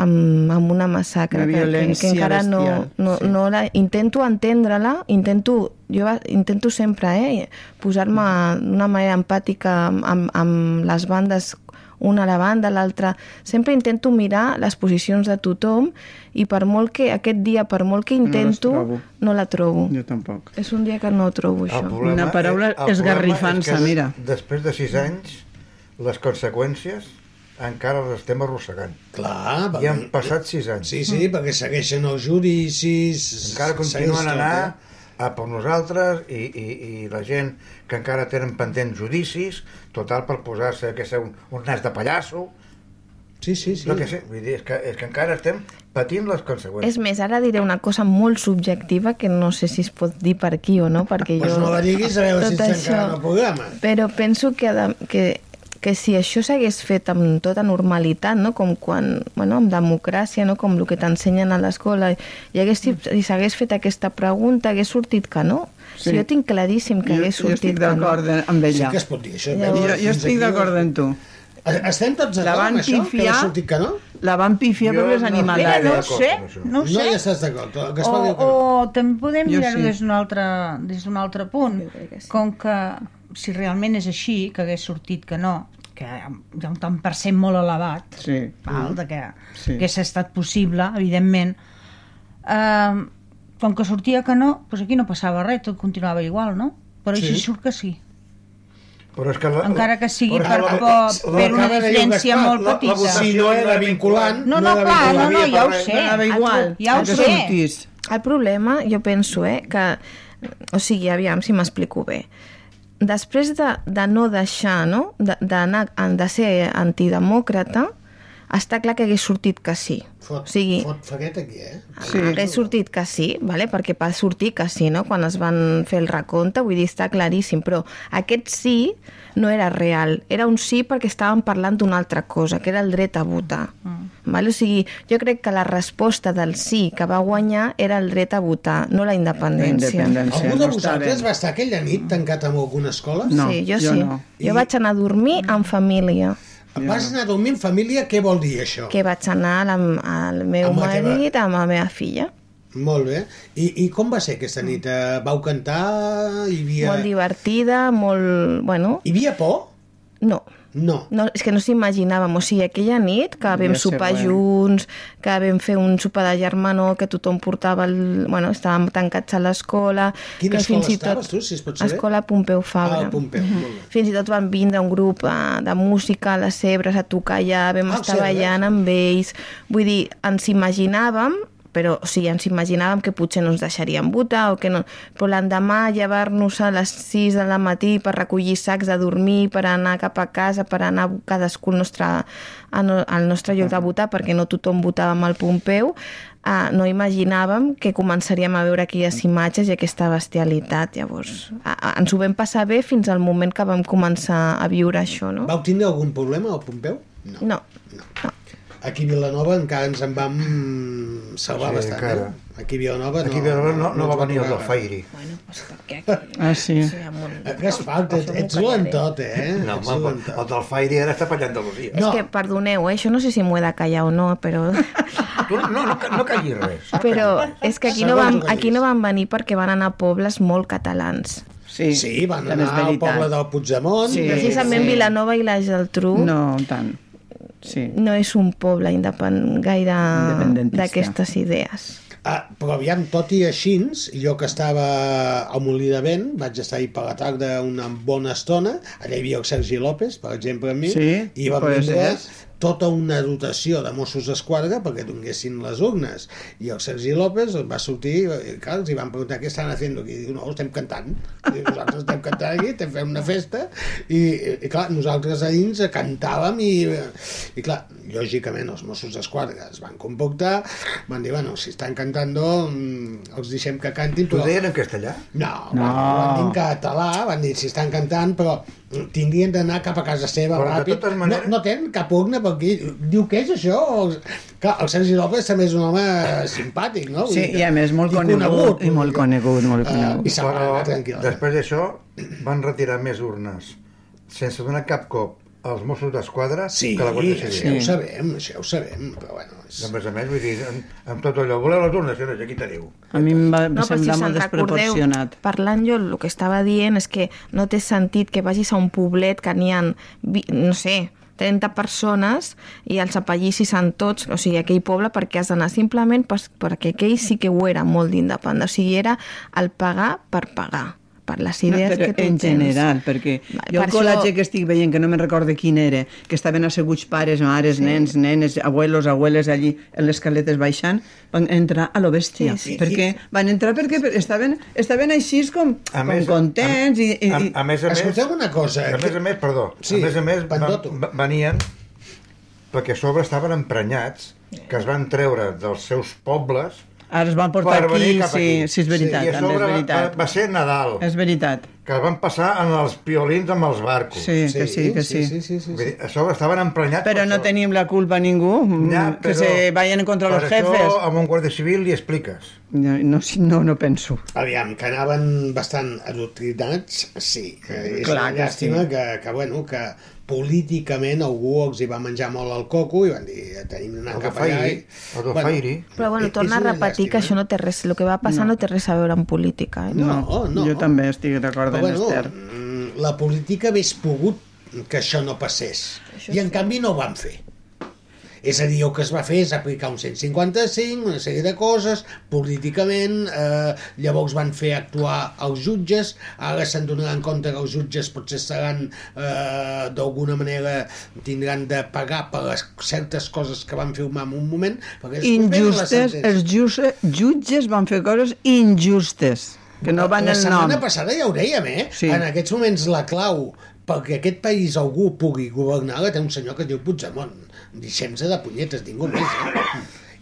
en, en una massacre que, que, que encara no, bestial, no, sí. no la, intento entendre-la, intento, jo intento sempre eh, posar-me d'una manera empàtica amb, amb, amb les bandes una a la banda, l'altra. Sempre intento mirar les posicions de tothom i per molt que aquest dia, per molt que intento, trobo. no, la trobo. Jo tampoc. És un dia que no trobo això. Problema Una paraula és- esgarrifant-se, és que mira. Després de sis anys, les conseqüències encara les estem arrossegant. Clar, I han passat sis anys. Sí, sí, perquè segueixen els judicis... Encara continuen a anar a per nosaltres i, i, i la gent que encara tenen pendents judicis, total per posar-se que ser un, un nas de pallasso. Sí, sí, sí. No que sé, vull dir, és que, és que encara estem patint les conseqüències. És més, ara diré una cosa molt subjectiva que no sé si es pot dir per aquí o no, perquè Pues jo... no la diguis a veure si està encara en el programa. Però penso que, de, que, que si això s'hagués fet amb tota normalitat, no? com quan, bueno, amb democràcia, no? com el que t'ensenyen a l'escola, i hagués, si s'hagués fet aquesta pregunta, hagués sortit que no. Sí. Sí. Jo tinc claríssim que Jo, hagués jo sortit estic que no. d'acord amb ella. Sí que es pot dir això. Jo, Llavors, jo fins estic d'acord amb tu. Estem tots La d'acord van amb això? Que pifiar, ha sortit que no? la van pifiar Jo per les no estic animalades. no ho d'acord sé, no ho No sé. hi estàs d'acord. O, que o també podem Jo mirar-ho sí. des d'un altre, des d'un altre punt. Com que si realment és així, que hagués sortit que no, que hi ha un tant per cent molt elevat, Sí. val, de que Sí. hagués estat possible, evidentment, eh, com que sortia que no, doncs aquí no passava res, tot continuava igual, no? Però Sí. així surt que sí. Però és que la, Encara que sigui per, la- per, la- per una de diferència molt la- la petita. votació Si no era vinculant... No, no, era clar, no, no, ja ho sé. Anava igual. Ja ho sé. El problema, jo penso, eh, que... O sigui, aviam si m'explico bé. Després de, de no deixar, no?, de, d'anar- de ser antidemòcrata, està clar que hagués sortit que sí. Fot, O sigui, fot faguet aquí, eh? Sí. hagués sortit que sí, vale? perquè va sortir que sí, no? quan es van fer el recompte, vull dir, està claríssim, però aquest sí no era real, era un sí perquè estàvem parlant d'una altra cosa, que era el dret a votar. Mm. Vale? O sigui, jo crec que la resposta del sí que va guanyar era el dret a votar, no la independència. La independència. Algú de no vosaltres va estar aquella nit tancat en alguna escola? No, sí, jo, jo sí. no. Jo I- vaig anar a dormir en família, Vas anar a dormir en família, què vol dir això? que vaig anar el meu Amb la teva- marit, amb la meva filla. Molt bé. I, I com va ser aquesta nit? Eh, Vau cantar? Hi havia... Molt divertida, molt... Bueno, Hi havia por? no. No. No, és que no s'imaginàvem, o sigui, aquella nit que vam ser sopar bueno. junts, que vam fer un sopar de germanor, que tothom portava el... Bueno, estàvem tancats a l'escola... Quina que escola fins i estaves, tu, si es pot saber? Escola Pompeu Fabra. Ah, Pompeu, molt bé. Fins i tot van vindre un grup eh, de música a les Cebres a tocar allà, vam Ah, estar ballant amb ells. Vull dir, ens imaginàvem però o sigui, ens imaginàvem que potser no ens deixarien votar o que no... però l'endemà llevar-nos a les 6 de la matí per recollir sacs de dormir, per anar cap a casa, per anar cadascú al nostre, al nostre lloc de votar, perquè no tothom votava amb el Pompeu, uh, no imaginàvem que començaríem a veure aquelles imatges i aquesta bestialitat. Llavors, a, a, ens ho vam passar bé fins al moment que vam començar a viure això, no? Vau tindre algun problema al Pompeu? No. Aquí a Vilanova encara ens en vam salvar Sí, bastant, encara. eh? Aquí a Vilanova Aquí a Vilanova no, no, ens va venir el del. Fairi. Bueno, pues perquè... Ah, sí. Eh, Gaspar, ets, ets lentot, eh? No, Ets home, lentot. el del Fairi ara està per Andalusia. És que, perdoneu, eh? això no sé si m'ho he de callar o no, però... Tu no, no, no callis res. Però és que aquí no, van, aquí no van venir perquè van anar a pobles molt catalans. Sí, Sí, van anar al poble del Puigdemont. Sí. Precisament sí. Vilanova i la Geltrú no, No, tant. Sí. no és un poble independent gaire d'aquestes idees. Ah, però aviam, tot i així, jo que estava al Molí de Vent, vaig estar ahí per la tarda una bona estona, allà hi havia el Sergi López, per exemple, amb mi, Sí, i pues vindre és. Tota una dotació de Mossos d'Esquadra perquè donguessin les urnes. I el Sergi López va sortir, i clar, els hi van preguntar què estan fent aquí. I diu, no, estem cantant. I nosaltres estem cantant aquí, estem fent una festa. I, i clar, nosaltres a dins cantàvem i, i clar, lògicament els Mossos d'Esquadra es van comportar, van dir, bueno, si estan cantant, mm, els deixem que cantin. T'ho deien en castellà? No, no. Van, van dir en català, van dir si estan cantant, però tindrien d'anar cap a casa seva Però ràpid. totes maneres- No, no tenen cap urna per aquí. Diu, què és això? Clar, el Sergi López també és un home simpàtic, no? Sí, i a més molt i conegut, i molt conegut, molt Eh, conegut. I se'n va Però anar tranquil. després d'això van retirar més urnes sense donar cap cop als Mossos d'Esquadra Sí, que la Guàrdia Civil. ho sabem, això ho sabem, però bueno... És... A més a més, vull dir, amb, amb tot allò, voleu les urnes, senyors, aquí teniu. A mi em va No, si semblar se'n molt recordeu, desproporcionat. parlant jo, el que estava dient és que no té sentit que vagis a un poblet que n'hi ha, no sé, 30 persones i els apellissis en tots, o sigui, aquell poble, perquè has d'anar simplement per, perquè aquell sí que ho era molt d'independent, o sigui, era el pagar per pagar per les idees no, però que tu en tens. general, perquè Vale, jo per el col·latge això- que estic veient, que no me'n recorde quin era, que estaven asseguts pares, mares, Sí. nens, nenes, abuelos, abueles allí en les caletes baixant, van entrar a lo bèstia. Sí, sí. perquè van entrar perquè estaven, estaven així com, A com més, contents i, i, A, a més a més... Escolteu una cosa, A més a més, perdó, Sí, a més a més Pandoto. van, venien perquè a sobre estaven emprenyats que es van treure dels seus pobles ara es van portar aquí, sí, aquí. sí, és veritat, I a també és sobre va, veritat. va ser Nadal, És veritat. que es van passar en els piolins amb els barcos. Sí, que sí, que sí. sí, sí, sí, Vull dir, a sobre estaven emprenyats Però per no això. tenim la culpa ningú, Ja, que però se vayan contra això, jefes. amb un guàrdia civil li expliques. No, no, sí, no, no penso. Aviam, que anaven bastant adoctrinats, sí. Que és Clar una que llàstima sí. que, que, bueno, que políticament algú els hi va menjar molt el coco i van dir, tenim d'anar cap allà. el dofairi. Però bueno, torna a repetir que això no té res, el que va passar no, té res a veure amb política. Eh? No, no. Jo també estic d'acord amb bueno, Esther. mm, la política hagués pogut que això no passés. I en canvi no ho van fer. És a dir, el que es va fer és aplicar un 155, una sèrie de coses, políticament, eh, llavors van fer actuar els jutges, ara se'n donaran compte que els jutges potser seran, eh, d'alguna manera, tindran de pagar per les certes coses que van filmar en un moment, Injustes, els jutges, jutges van fer coses injustes, que no van la el nom. setmana passada ja ho dèiem, eh? Sí. En aquests moments la clau perquè aquest país algú pugui governar la té un senyor que es diu Puigdemont. Deixem-se de punyetes, ningú més. Eh?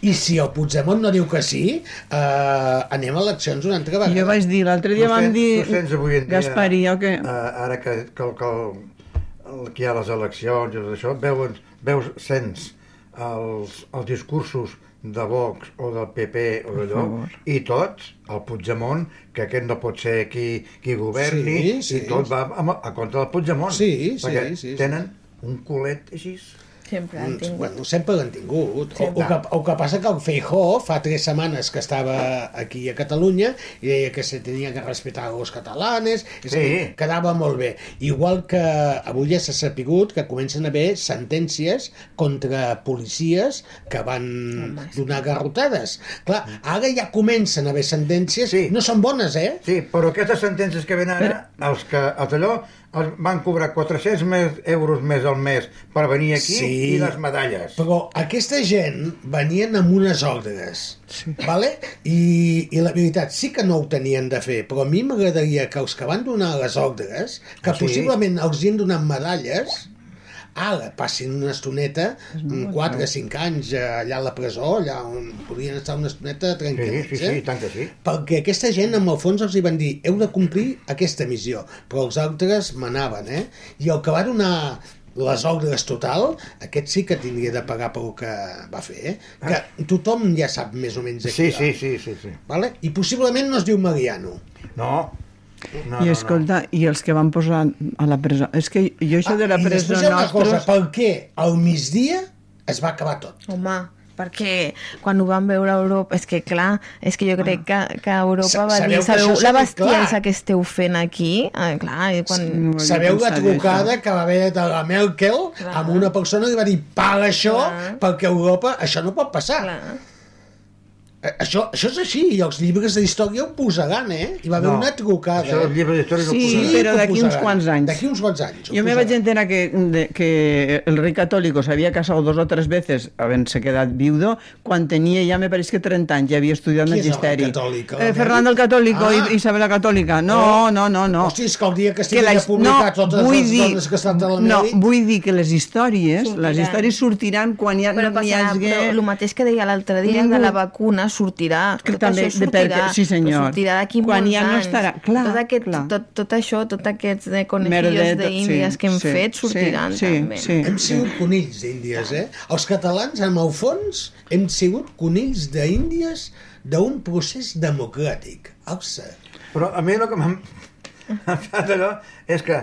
I si el Puigdemont no diu que sí, eh, anem a eleccions una altra vegada. Jo vaig dir, l'altre dia vam dir, tu sents avui en dia, Gaspari, jo que... eh, ara que, que, el- que, el, el, que hi ha les eleccions i tot això, veus, veus sents els, els discursos de Vox o del PP o d'allò, i tots, el Puigdemont, que aquest no pot ser qui, qui governi, Sí, sí. i tot va a, a contra del Puigdemont. Sí, sí, perquè sí, sí. tenen un culet així. Sempre han Mm, tingut. Bueno, sempre l'han tingut. O, Sempre. o, que, o que passa que el Feijó fa tres setmanes que estava aquí a Catalunya i deia que se tenia que respetar els catalanes, és Sí. quedava molt bé. Igual que avui ja s'ha sapigut que comencen a haver sentències contra policies que van donar garrotades. Clar, ara ja comencen a haver sentències, Sí. no són bones, eh? Sí, però aquestes sentències que venen ara, els que els allò van cobrar 400 més euros més al mes per venir aquí Sí. i les medalles. Però aquesta gent venien amb unes ordres, sí. vale? I, i la veritat sí que no ho tenien de fer, però a mi m'agradaria que els que van donar les ordres, que sí? possiblement els hi han donat medalles, ara passin una estoneta, 4 o 5 anys eh, allà a la presó, allà on podien estar una estoneta Sí, tranquil·lets, sí, sí, i tant que sí. perquè aquesta gent, amb el fons, els hi van dir heu de complir aquesta missió, però els altres manaven, eh? I el que va donar les ordres total, aquest sí que tindria de pagar pel que va fer, eh? Que tothom ja sap més o menys de Sí, sí, sí, sí, sí. Vale? I possiblement no es diu Mariano. No, no, I escolta, i els que van posar a la presó... És que jo això de la Ah, I presó després hi ha una cosa, nostres... per què al migdia es va acabar tot? Home, perquè quan ho van veure a Europa, és que clar, és que jo crec que, que Europa va sabeu dir, sabeu això la clar." bestiesa que esteu fent aquí? Ah, clar, i quan... No Sabeu la trucada que va haver de la Merkel amb una persona que va dir paga això Clar. perquè Europa això no pot passar. Clar. Eh, Això, això és així, i els llibres d'història ho posaran, eh? Hi va haver No, una trucada. això dels llibres d'història no ho Sí, posaran. però que ho d'aquí uns quants anys. D'aquí uns quants anys. Yo me vaig enterar que, de- que el rey católico se había casado dos o tres veces, habiéndose quedado viudo, cuando tenía ya me parece que 30 años, ya había estudiado Qui és el magisteri. catòlic? Eh, Fernando el Católico Ah. i Isabel la Catòlica. No, no, no, no. Hosti, és que el dia que estiguin ja his- publicats totes vull les dir- dones que estan a la No, vull dir que les històries, Sortiran. les històries sortiran quan ja Però no n'hi passarà, hagi... però el mateix que deia l'altre dia Ningú- de la vacuna sortirà. Que tot també, això de sortirà. perquè- sí, senyor. Sortirà d'aquí Quan ja no estarà- clar, tot, aquest, clar. Tot, tot això, tot aquests de conejillos d'índies sí, que hem sí, fet sí, sortiran sí, també. sí. Hem sigut conills d'Índies, eh? Els catalans, en el fons, hem sigut conills d'Índies d'un procés democràtic. Alça. Però a mi el que m'ha m'ha fet allò és que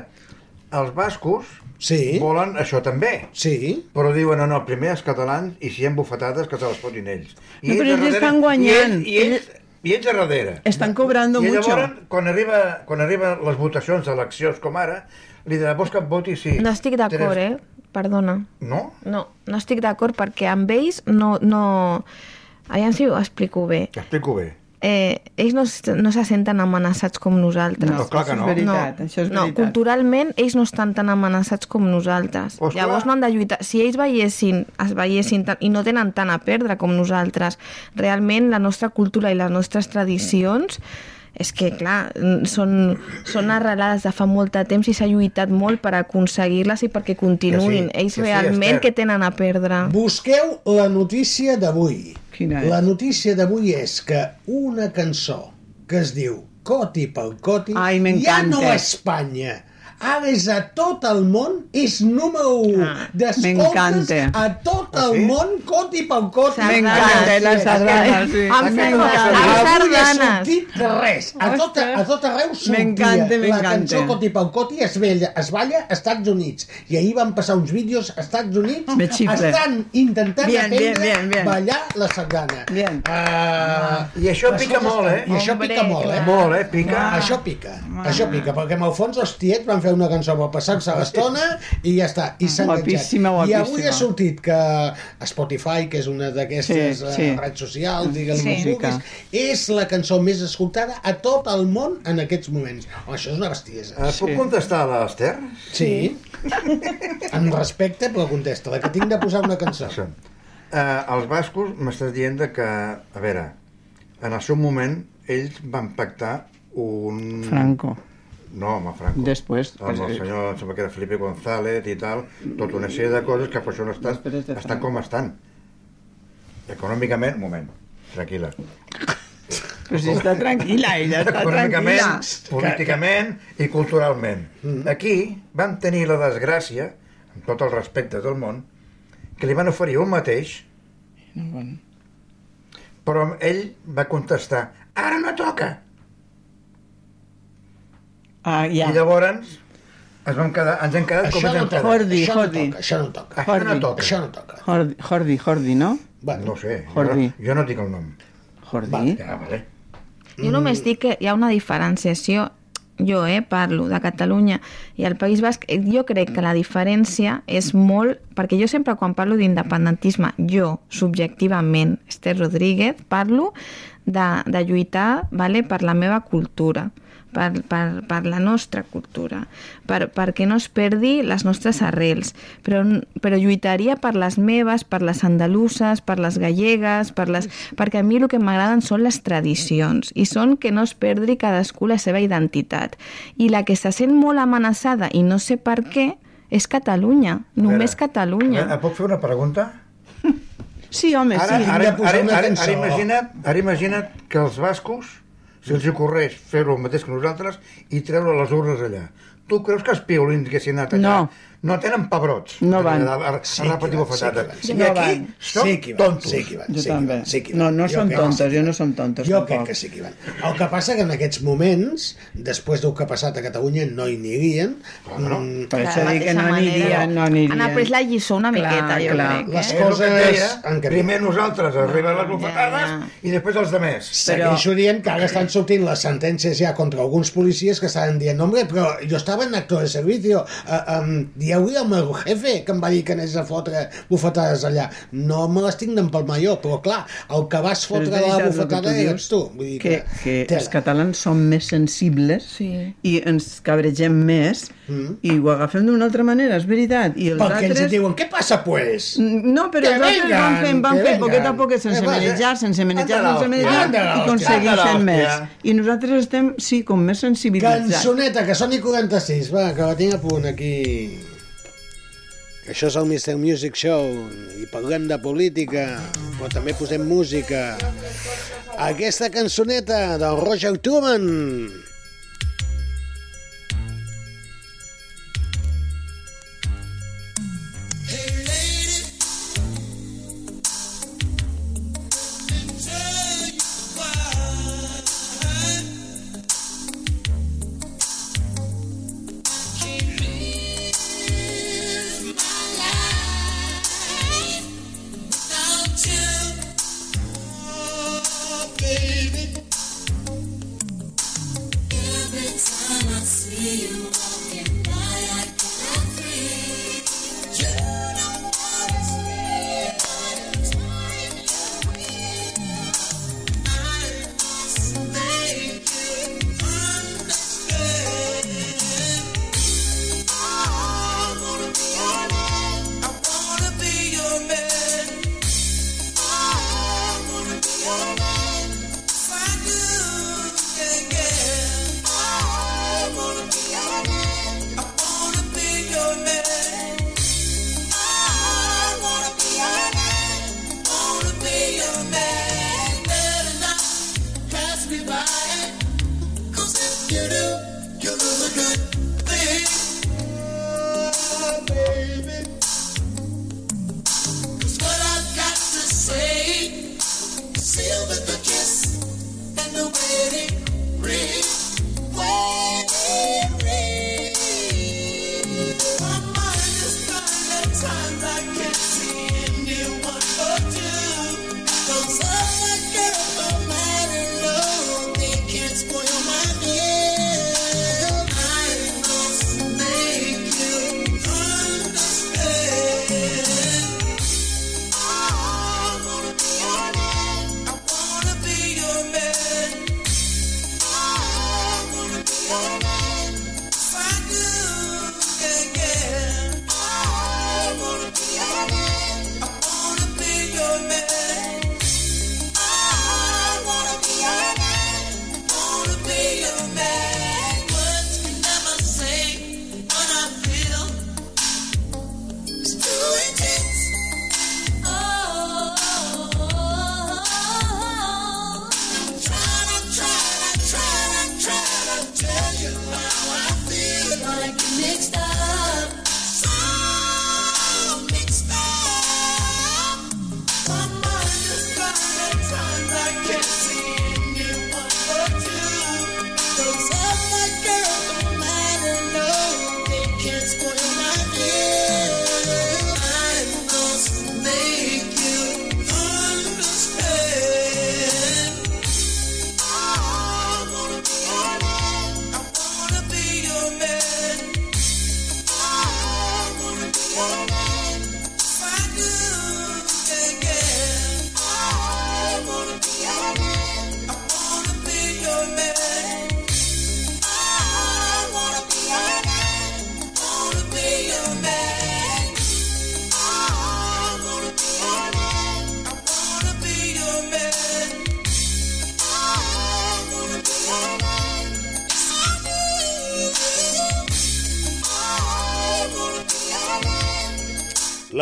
els bascos sí. volen això també. Sí. Però diuen, no, no, primer els catalans i si hi ha bufetades que se les fotin ells. No, però ells darrere- estan guanyant. I ells, i ells, i ells a darrere. Estan cobrando I mucho. llavors, quan arriba, quan arriba les votacions d'eleccions com ara, li dirà, vols que et voti sí. No estic d'acord, eh? Perdona. No? No, no estic d'acord perquè amb ells no... no... Aviam si ho explico bé. Explico bé. Eh, ells no, no se senten amenaçats com nosaltres. No, clar que això és no. veritat, això és no, veritat. culturalment ells no estan tan amenaçats com nosaltres. Pues Llavors clar. no han de lluitar. Si ells veiessin, es veiessin tant, i no tenen tant a perdre com nosaltres, realment la nostra cultura i les nostres tradicions és que, clar, són, són arrelades de fa molt de temps i s'ha lluitat molt per aconseguir-les i perquè continuïn. Que sí, ells que sí, realment Esther. què tenen a perdre? Busqueu la notícia d'avui. Quina és? La notícia d'avui és que una cançó que es diu Coti pel Coti Ai, ja no a Espanya, és a tot el món, és número 1 Ah, d'escoltes a tot Ah, el món, Coti pel Coti. M'encanta, la sardana, sí. Amb M'encanta. amb Avui ha sardanes. sortit res. A tot, a tot arreu sortia. La cançó Coti pel Coti es, vella, es balla als Estats Units. I ahir van passar uns vídeos als Estats Units Me estan intentant Bien, bien, aprendre bien, bien. ballar la sardana. Bien. Uh, I això pica molt, eh? I això pica molt, eh? Molt, eh? Pica. Això pica, això pica, perquè en el fons els tiets van fer una cançó per passar-se l'estona i ja està, i s'han Guapíssima, enganxat. I avui guapíssima. ha sortit que Spotify, que és una d'aquestes Sí, sí, sí. sí. redes socials, digue-li Sí. sí. vulguis, és la cançó més escoltada a tot el món en aquests moments. Oh, això és una bestiesa. Eh, puc contestar a l'Ester? Sí. Amb respecte, però contesta, la que tinc de posar una cançó. Eh, els bascos m'estàs dient de que, a veure, en el seu moment ells van pactar un... Franco. No, home, Franco. Després. Amb el senyor, em sembla que era Felipe González i tal, tota una sèrie de coses que per això no estan, de estan Franco. com estan. Econòmicament, un moment, tranquil·la. Però si està tranquil·la, ella està Econòmicament, tranquil·la. políticament i culturalment. Aquí vam tenir la desgràcia, amb tot el respecte del món, que li van oferir un mateix, però ell va contestar, ara no toca. Ah, ja. I llavors es vam quedar, ens hem quedat com Això ens no hem quedat. Jordi, això no Jordi. toca, això no toca. Això no Jordi. toca. Això no toca. Jordi, Jordi, Jordi, no? Bueno, No sé, jo, Jordi. no- jo no dic el nom. Jordi. Ja, vale. Jo només dic que hi ha una diferenciació jo eh, parlo de Catalunya i el País Basc, jo crec que la diferència és molt, perquè jo sempre quan parlo d'independentisme, jo subjectivament, Esther Rodríguez, parlo de, de lluitar vale, per la meva cultura, per, per, per la nostra cultura, per, perquè no es perdi les nostres arrels, però, però lluitaria per les meves, per les andaluses, per les gallegues, per les... perquè a mi el que m'agraden són les tradicions i són que no es perdi cadascú la seva identitat. I la que se sent molt amenaçada i no sé per què és Catalunya, només Catalunya. A veure, Puc fer una pregunta? Sí, home, Ara, sí. ara, ara, ara, ara, cançó. imagina't, ara imagina't que els bascos, si els ocorreix fer-ho el mateix que nosaltres i treure les urnes allà. Tu creus que els piolins han anat allà No. No tenen pebrots? No van. A, a, a, Sí a repetir que van, bofetades. sí que I van. aquí No són Sí van, tontos. sí que van, Jo sí també. van, sí que hi No, van. no Jo som tontes, jo no som tontes, Jo tampoc. crec que sí que van. El que passa que en aquests moments, després del que ha passat a Catalunya, no hi anirien. no. Mm, Per De això dic que no anirien, no anirien. Han après la lliçó una Clar, miqueta, jo clar. crec. Les Eh? Que coses deia, primer nosaltres arriben les Ja, bofetades ja. i després els demés. Segueixo dient que ara estan sortint les sentències ja contra alguns policies que estaven dient, hombre, però jo estava en actor de servicio. Uh, um, Dieu-li al meu jefe, que em va dir que anés a fotre bufetades allà. No me les tinc d'empalmar jo, però clar, el que vas fotre la el que bufetada tu dius, eres tu. Vull dir que, que tela. els catalans som més sensibles sí. i ens cabregem més Mm. i ho agafem d'una altra manera, és veritat. I els Perquè ens altres... diuen, què passa, pues? No, però Que els altres vengan, van fent, van que fent, poquet a poquet, sense Eh, manejar, eh. sense manejar, la sense manejar, la i la fent més. I nosaltres estem, sí, com més sensibilitzats. Cançoneta, que soni 46, va, que la tinc a punt aquí. Això és el Mr. Music Show i parlem de política, però també posem música. Aquesta cançoneta del Roger Truman.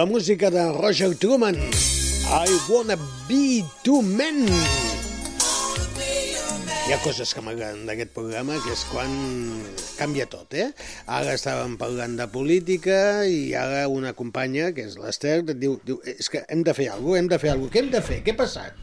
La música de Roger Truman. I wanna be two men. Hi ha coses que m'agraden d'aquest programa, que és quan canvia tot, eh? Ara estàvem parlant de política i ara una companya, que és l'Ester, et diu, diu, és que hem de fer alguna cosa, hem de fer alguna cosa. Què hem de fer? Què ha passat?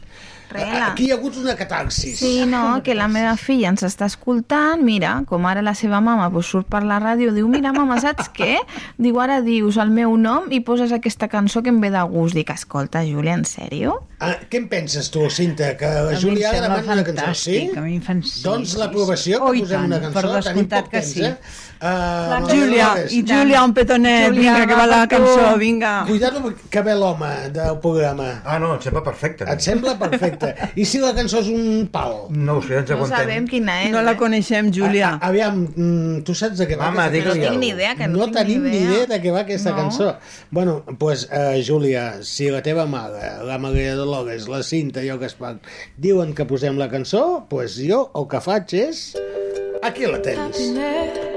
Rela. Aquí hi ha hagut una catarsis. Sí, no, que la meva filla ens està escoltant, mira, com ara la seva mama pues, surt per la ràdio, diu, mira, mama, saps què? Diu, ara dius el meu nom i poses aquesta cançó que em ve de gust. Dic, escolta, Júlia, en sèrio? Ah, què en penses tu, Cinta? Que la sembla demana una cançó, sí? a mi em fan... Sí, doncs sí, l'aprovació, sí. Oh, que i posem tant, una cançó, per tenim descomptat poc que temps, tens, sí. eh? Uh, Júlia, Júlia, un petonet, Júlia, vinga, que va la cançó, vinga. Cuidado que ve l'home del programa. Ah, no, em sembla perfecte. Et sembla perfecte. I si la cançó és un pal? No ho sé, ens aguantem. quina és. No la coneixem, Júlia. A, a, aviam, mm, tu saps de què va Mama, aquesta cançó? No tinc ni idea, que no no tenim ni idea. idea de què va aquesta No. cançó. Bueno, doncs, pues, uh, Júlia, si la teva mare, la Maria Dolores, la Cinta i el Gaspar diuen que posem la cançó, pues jo el que faig és... Aquí la tens. Happiness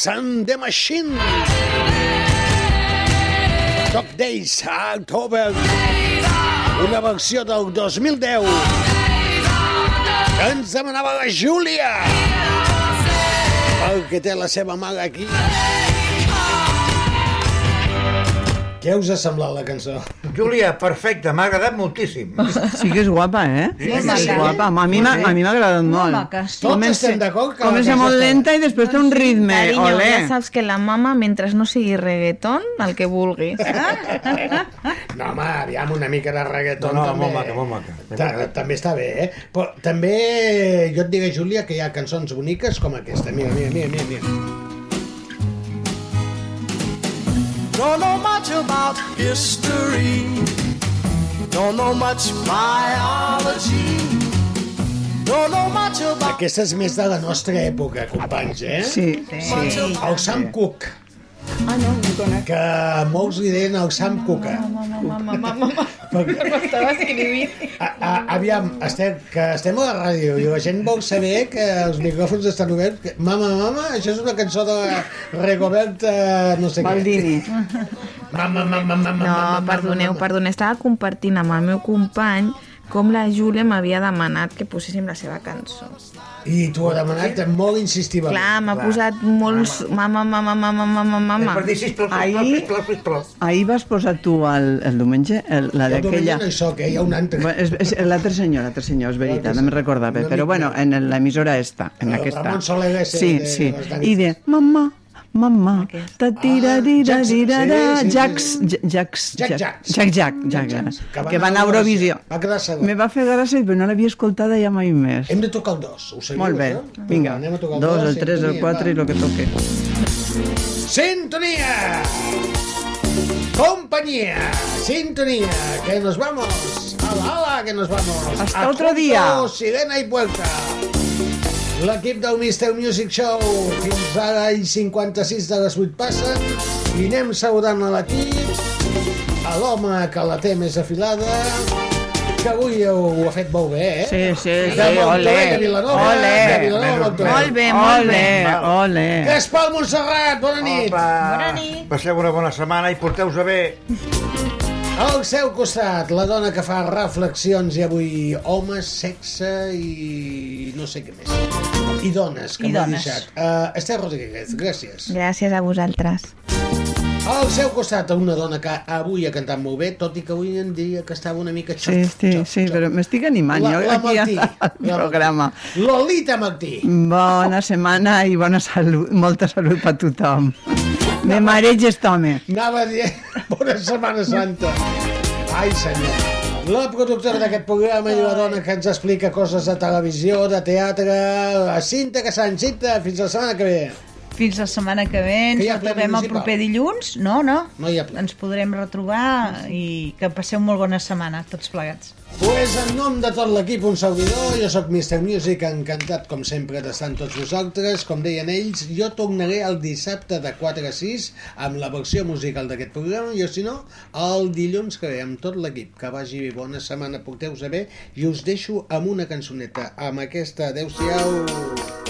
Florence and the Machine. Dog Days October. Una versió del 2010 que ens demanava la Júlia. Perquè té la seva mare aquí. Què us ha semblat la cançó? Júlia, perfecte, m'ha agradat moltíssim. Sí que és guapa, eh? Sí, Sí, sí, guapa. A mi m'ha agradat molt. Tots Comença- estem d'acord que Comença molt lenta i després té un ritme. Cariño, Olé. ja saps que la mama, mentre no sigui reggaeton, el que vulguis. No, home, aviam, una mica de reggaeton No, no, també. molt maca, molt maca. Ta també està bé, eh? Però també jo et diré, Júlia, que hi ha cançons boniques com aquesta. Mira, mira, mira, mira. mira. Don't know much about history. Don't know much biology. Don't know much about. Aquesta és més de la nostra època, companys, eh? Sí, sí. El Sam Cooke. Ah, no, no conec. Que molts li deien el Sam Cooke. Mama, mama, mama, mama. M'estava escrivint. A, a, aviam, estem, que estem a la ràdio i la gent vol saber que els micròfons estan oberts. Que, mama, mama, això és una cançó de Rigobert, eh, no sé Baldini. què. Mama, mama, mama, No, mama, perdoneu, mama. perdoneu. Estava compartint amb el meu company com la Júlia m'havia demanat que poséssim la seva cançó. I t'ho ha demanat molt insistivament. Clar, m'ha posat molts... Mama, mama, mama, mama, mama. Per dir, sisplau, sisplau, Ahir- sisplau, sisplau. Ahir vas posar tu el, el diumenge, el, la El diumenge d'aquella... no hi soc, eh? Hi ha un altre. Bueno, és, és l'altre senyor, l'altre senyor, és veritat, no me'n recordava, però bueno, en l'emissora esta, en aquesta. Ramon Soler sí, de sí, nits. i de mamà, mamà, ta tira dira Jackson, dira da, sí, sí, sí. Jax, Jax, Jack, Jack, Jacks. Jack, Jack, Jack, Jacks, que va a anar a Eurovisió. Va quedar segon. Me va fer gràcia, però no l'havia escoltada ja mai més. Hem de tocar el dos, ho seguiu, Molt bé, això? vinga, Anem a tocar el dos, el tres, el quatre i el que toque. Sintonia! Compañía, sintonía, que nos vamos. Ala, ala, que nos vamos. Hasta A otro día. Sirena i vuelta. L'equip del Mister Music Show fins ara i 56 de les 8 passen i anem saludant a l'equip a l'home que la té més afilada que avui ho, ho ha fet molt bé, eh? Sí, sí, De sí, ole. de Vilanova, Ole. de Vilanova, Montoliu. Molt bé, molt bé. Ole. Gaspar Montserrat, bona nit. Bona nit. Passeu una bona setmana i porteu-vos bé. Al seu costat, la dona que fa reflexions i avui home, sexe i no sé què més. I dones, que m'ha deixat. Uh, Esther Rodríguez, gràcies. Gràcies a vosaltres. Al seu costat, una dona que avui ha cantat molt bé, tot i que avui en dia que estava una mica Sí, sí, sí, però m'estic animant La- jo la aquí Martí. al programa. Lolita Martí. Bona setmana i bona salut, molta salut per tothom. Me mareig este home. Anava dient bona Setmana Santa. Ai, senyor. La productora d'aquest programa i la dona que ens explica coses de televisió, de teatre, la Cinta Casany. Cinta, fins la setmana que ve. Fins la setmana que ve, ens Que retrobem el proper dilluns, no, no? No hi ha ple. Ens podrem retrobar i que passeu molt bona setmana, tots plegats. Pues en nom de tot l'equip, un servidor, jo sóc Mr. Music, encantat com sempre d'estar amb tots vosaltres. Com deien ells, jo tornaré el dissabte de 4 a 6 amb la versió musical d'aquest programa, i si no, el dilluns que ve amb tot l'equip. Que vagi bé, bona setmana, porteu-vos bé, i us deixo amb una cançoneta, amb aquesta, adeu-siau. Rude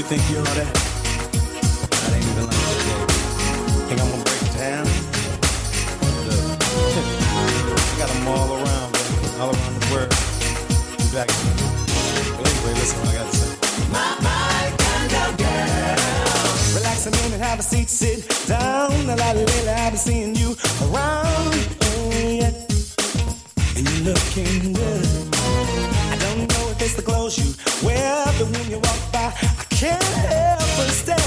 you think you're all that? That ain't even like that, baby. Think I'm gonna break down? I got them all around, baby. All around the world. Be back. But anyway, listen what I gotta say. My, my kind of girl. Relax a minute, have a seat, sit down. A lot lately, I've been seeing you around. Yeah. And you're looking good. I don't know if it's the clothes you wear, but when you walk by, I can't help but stare.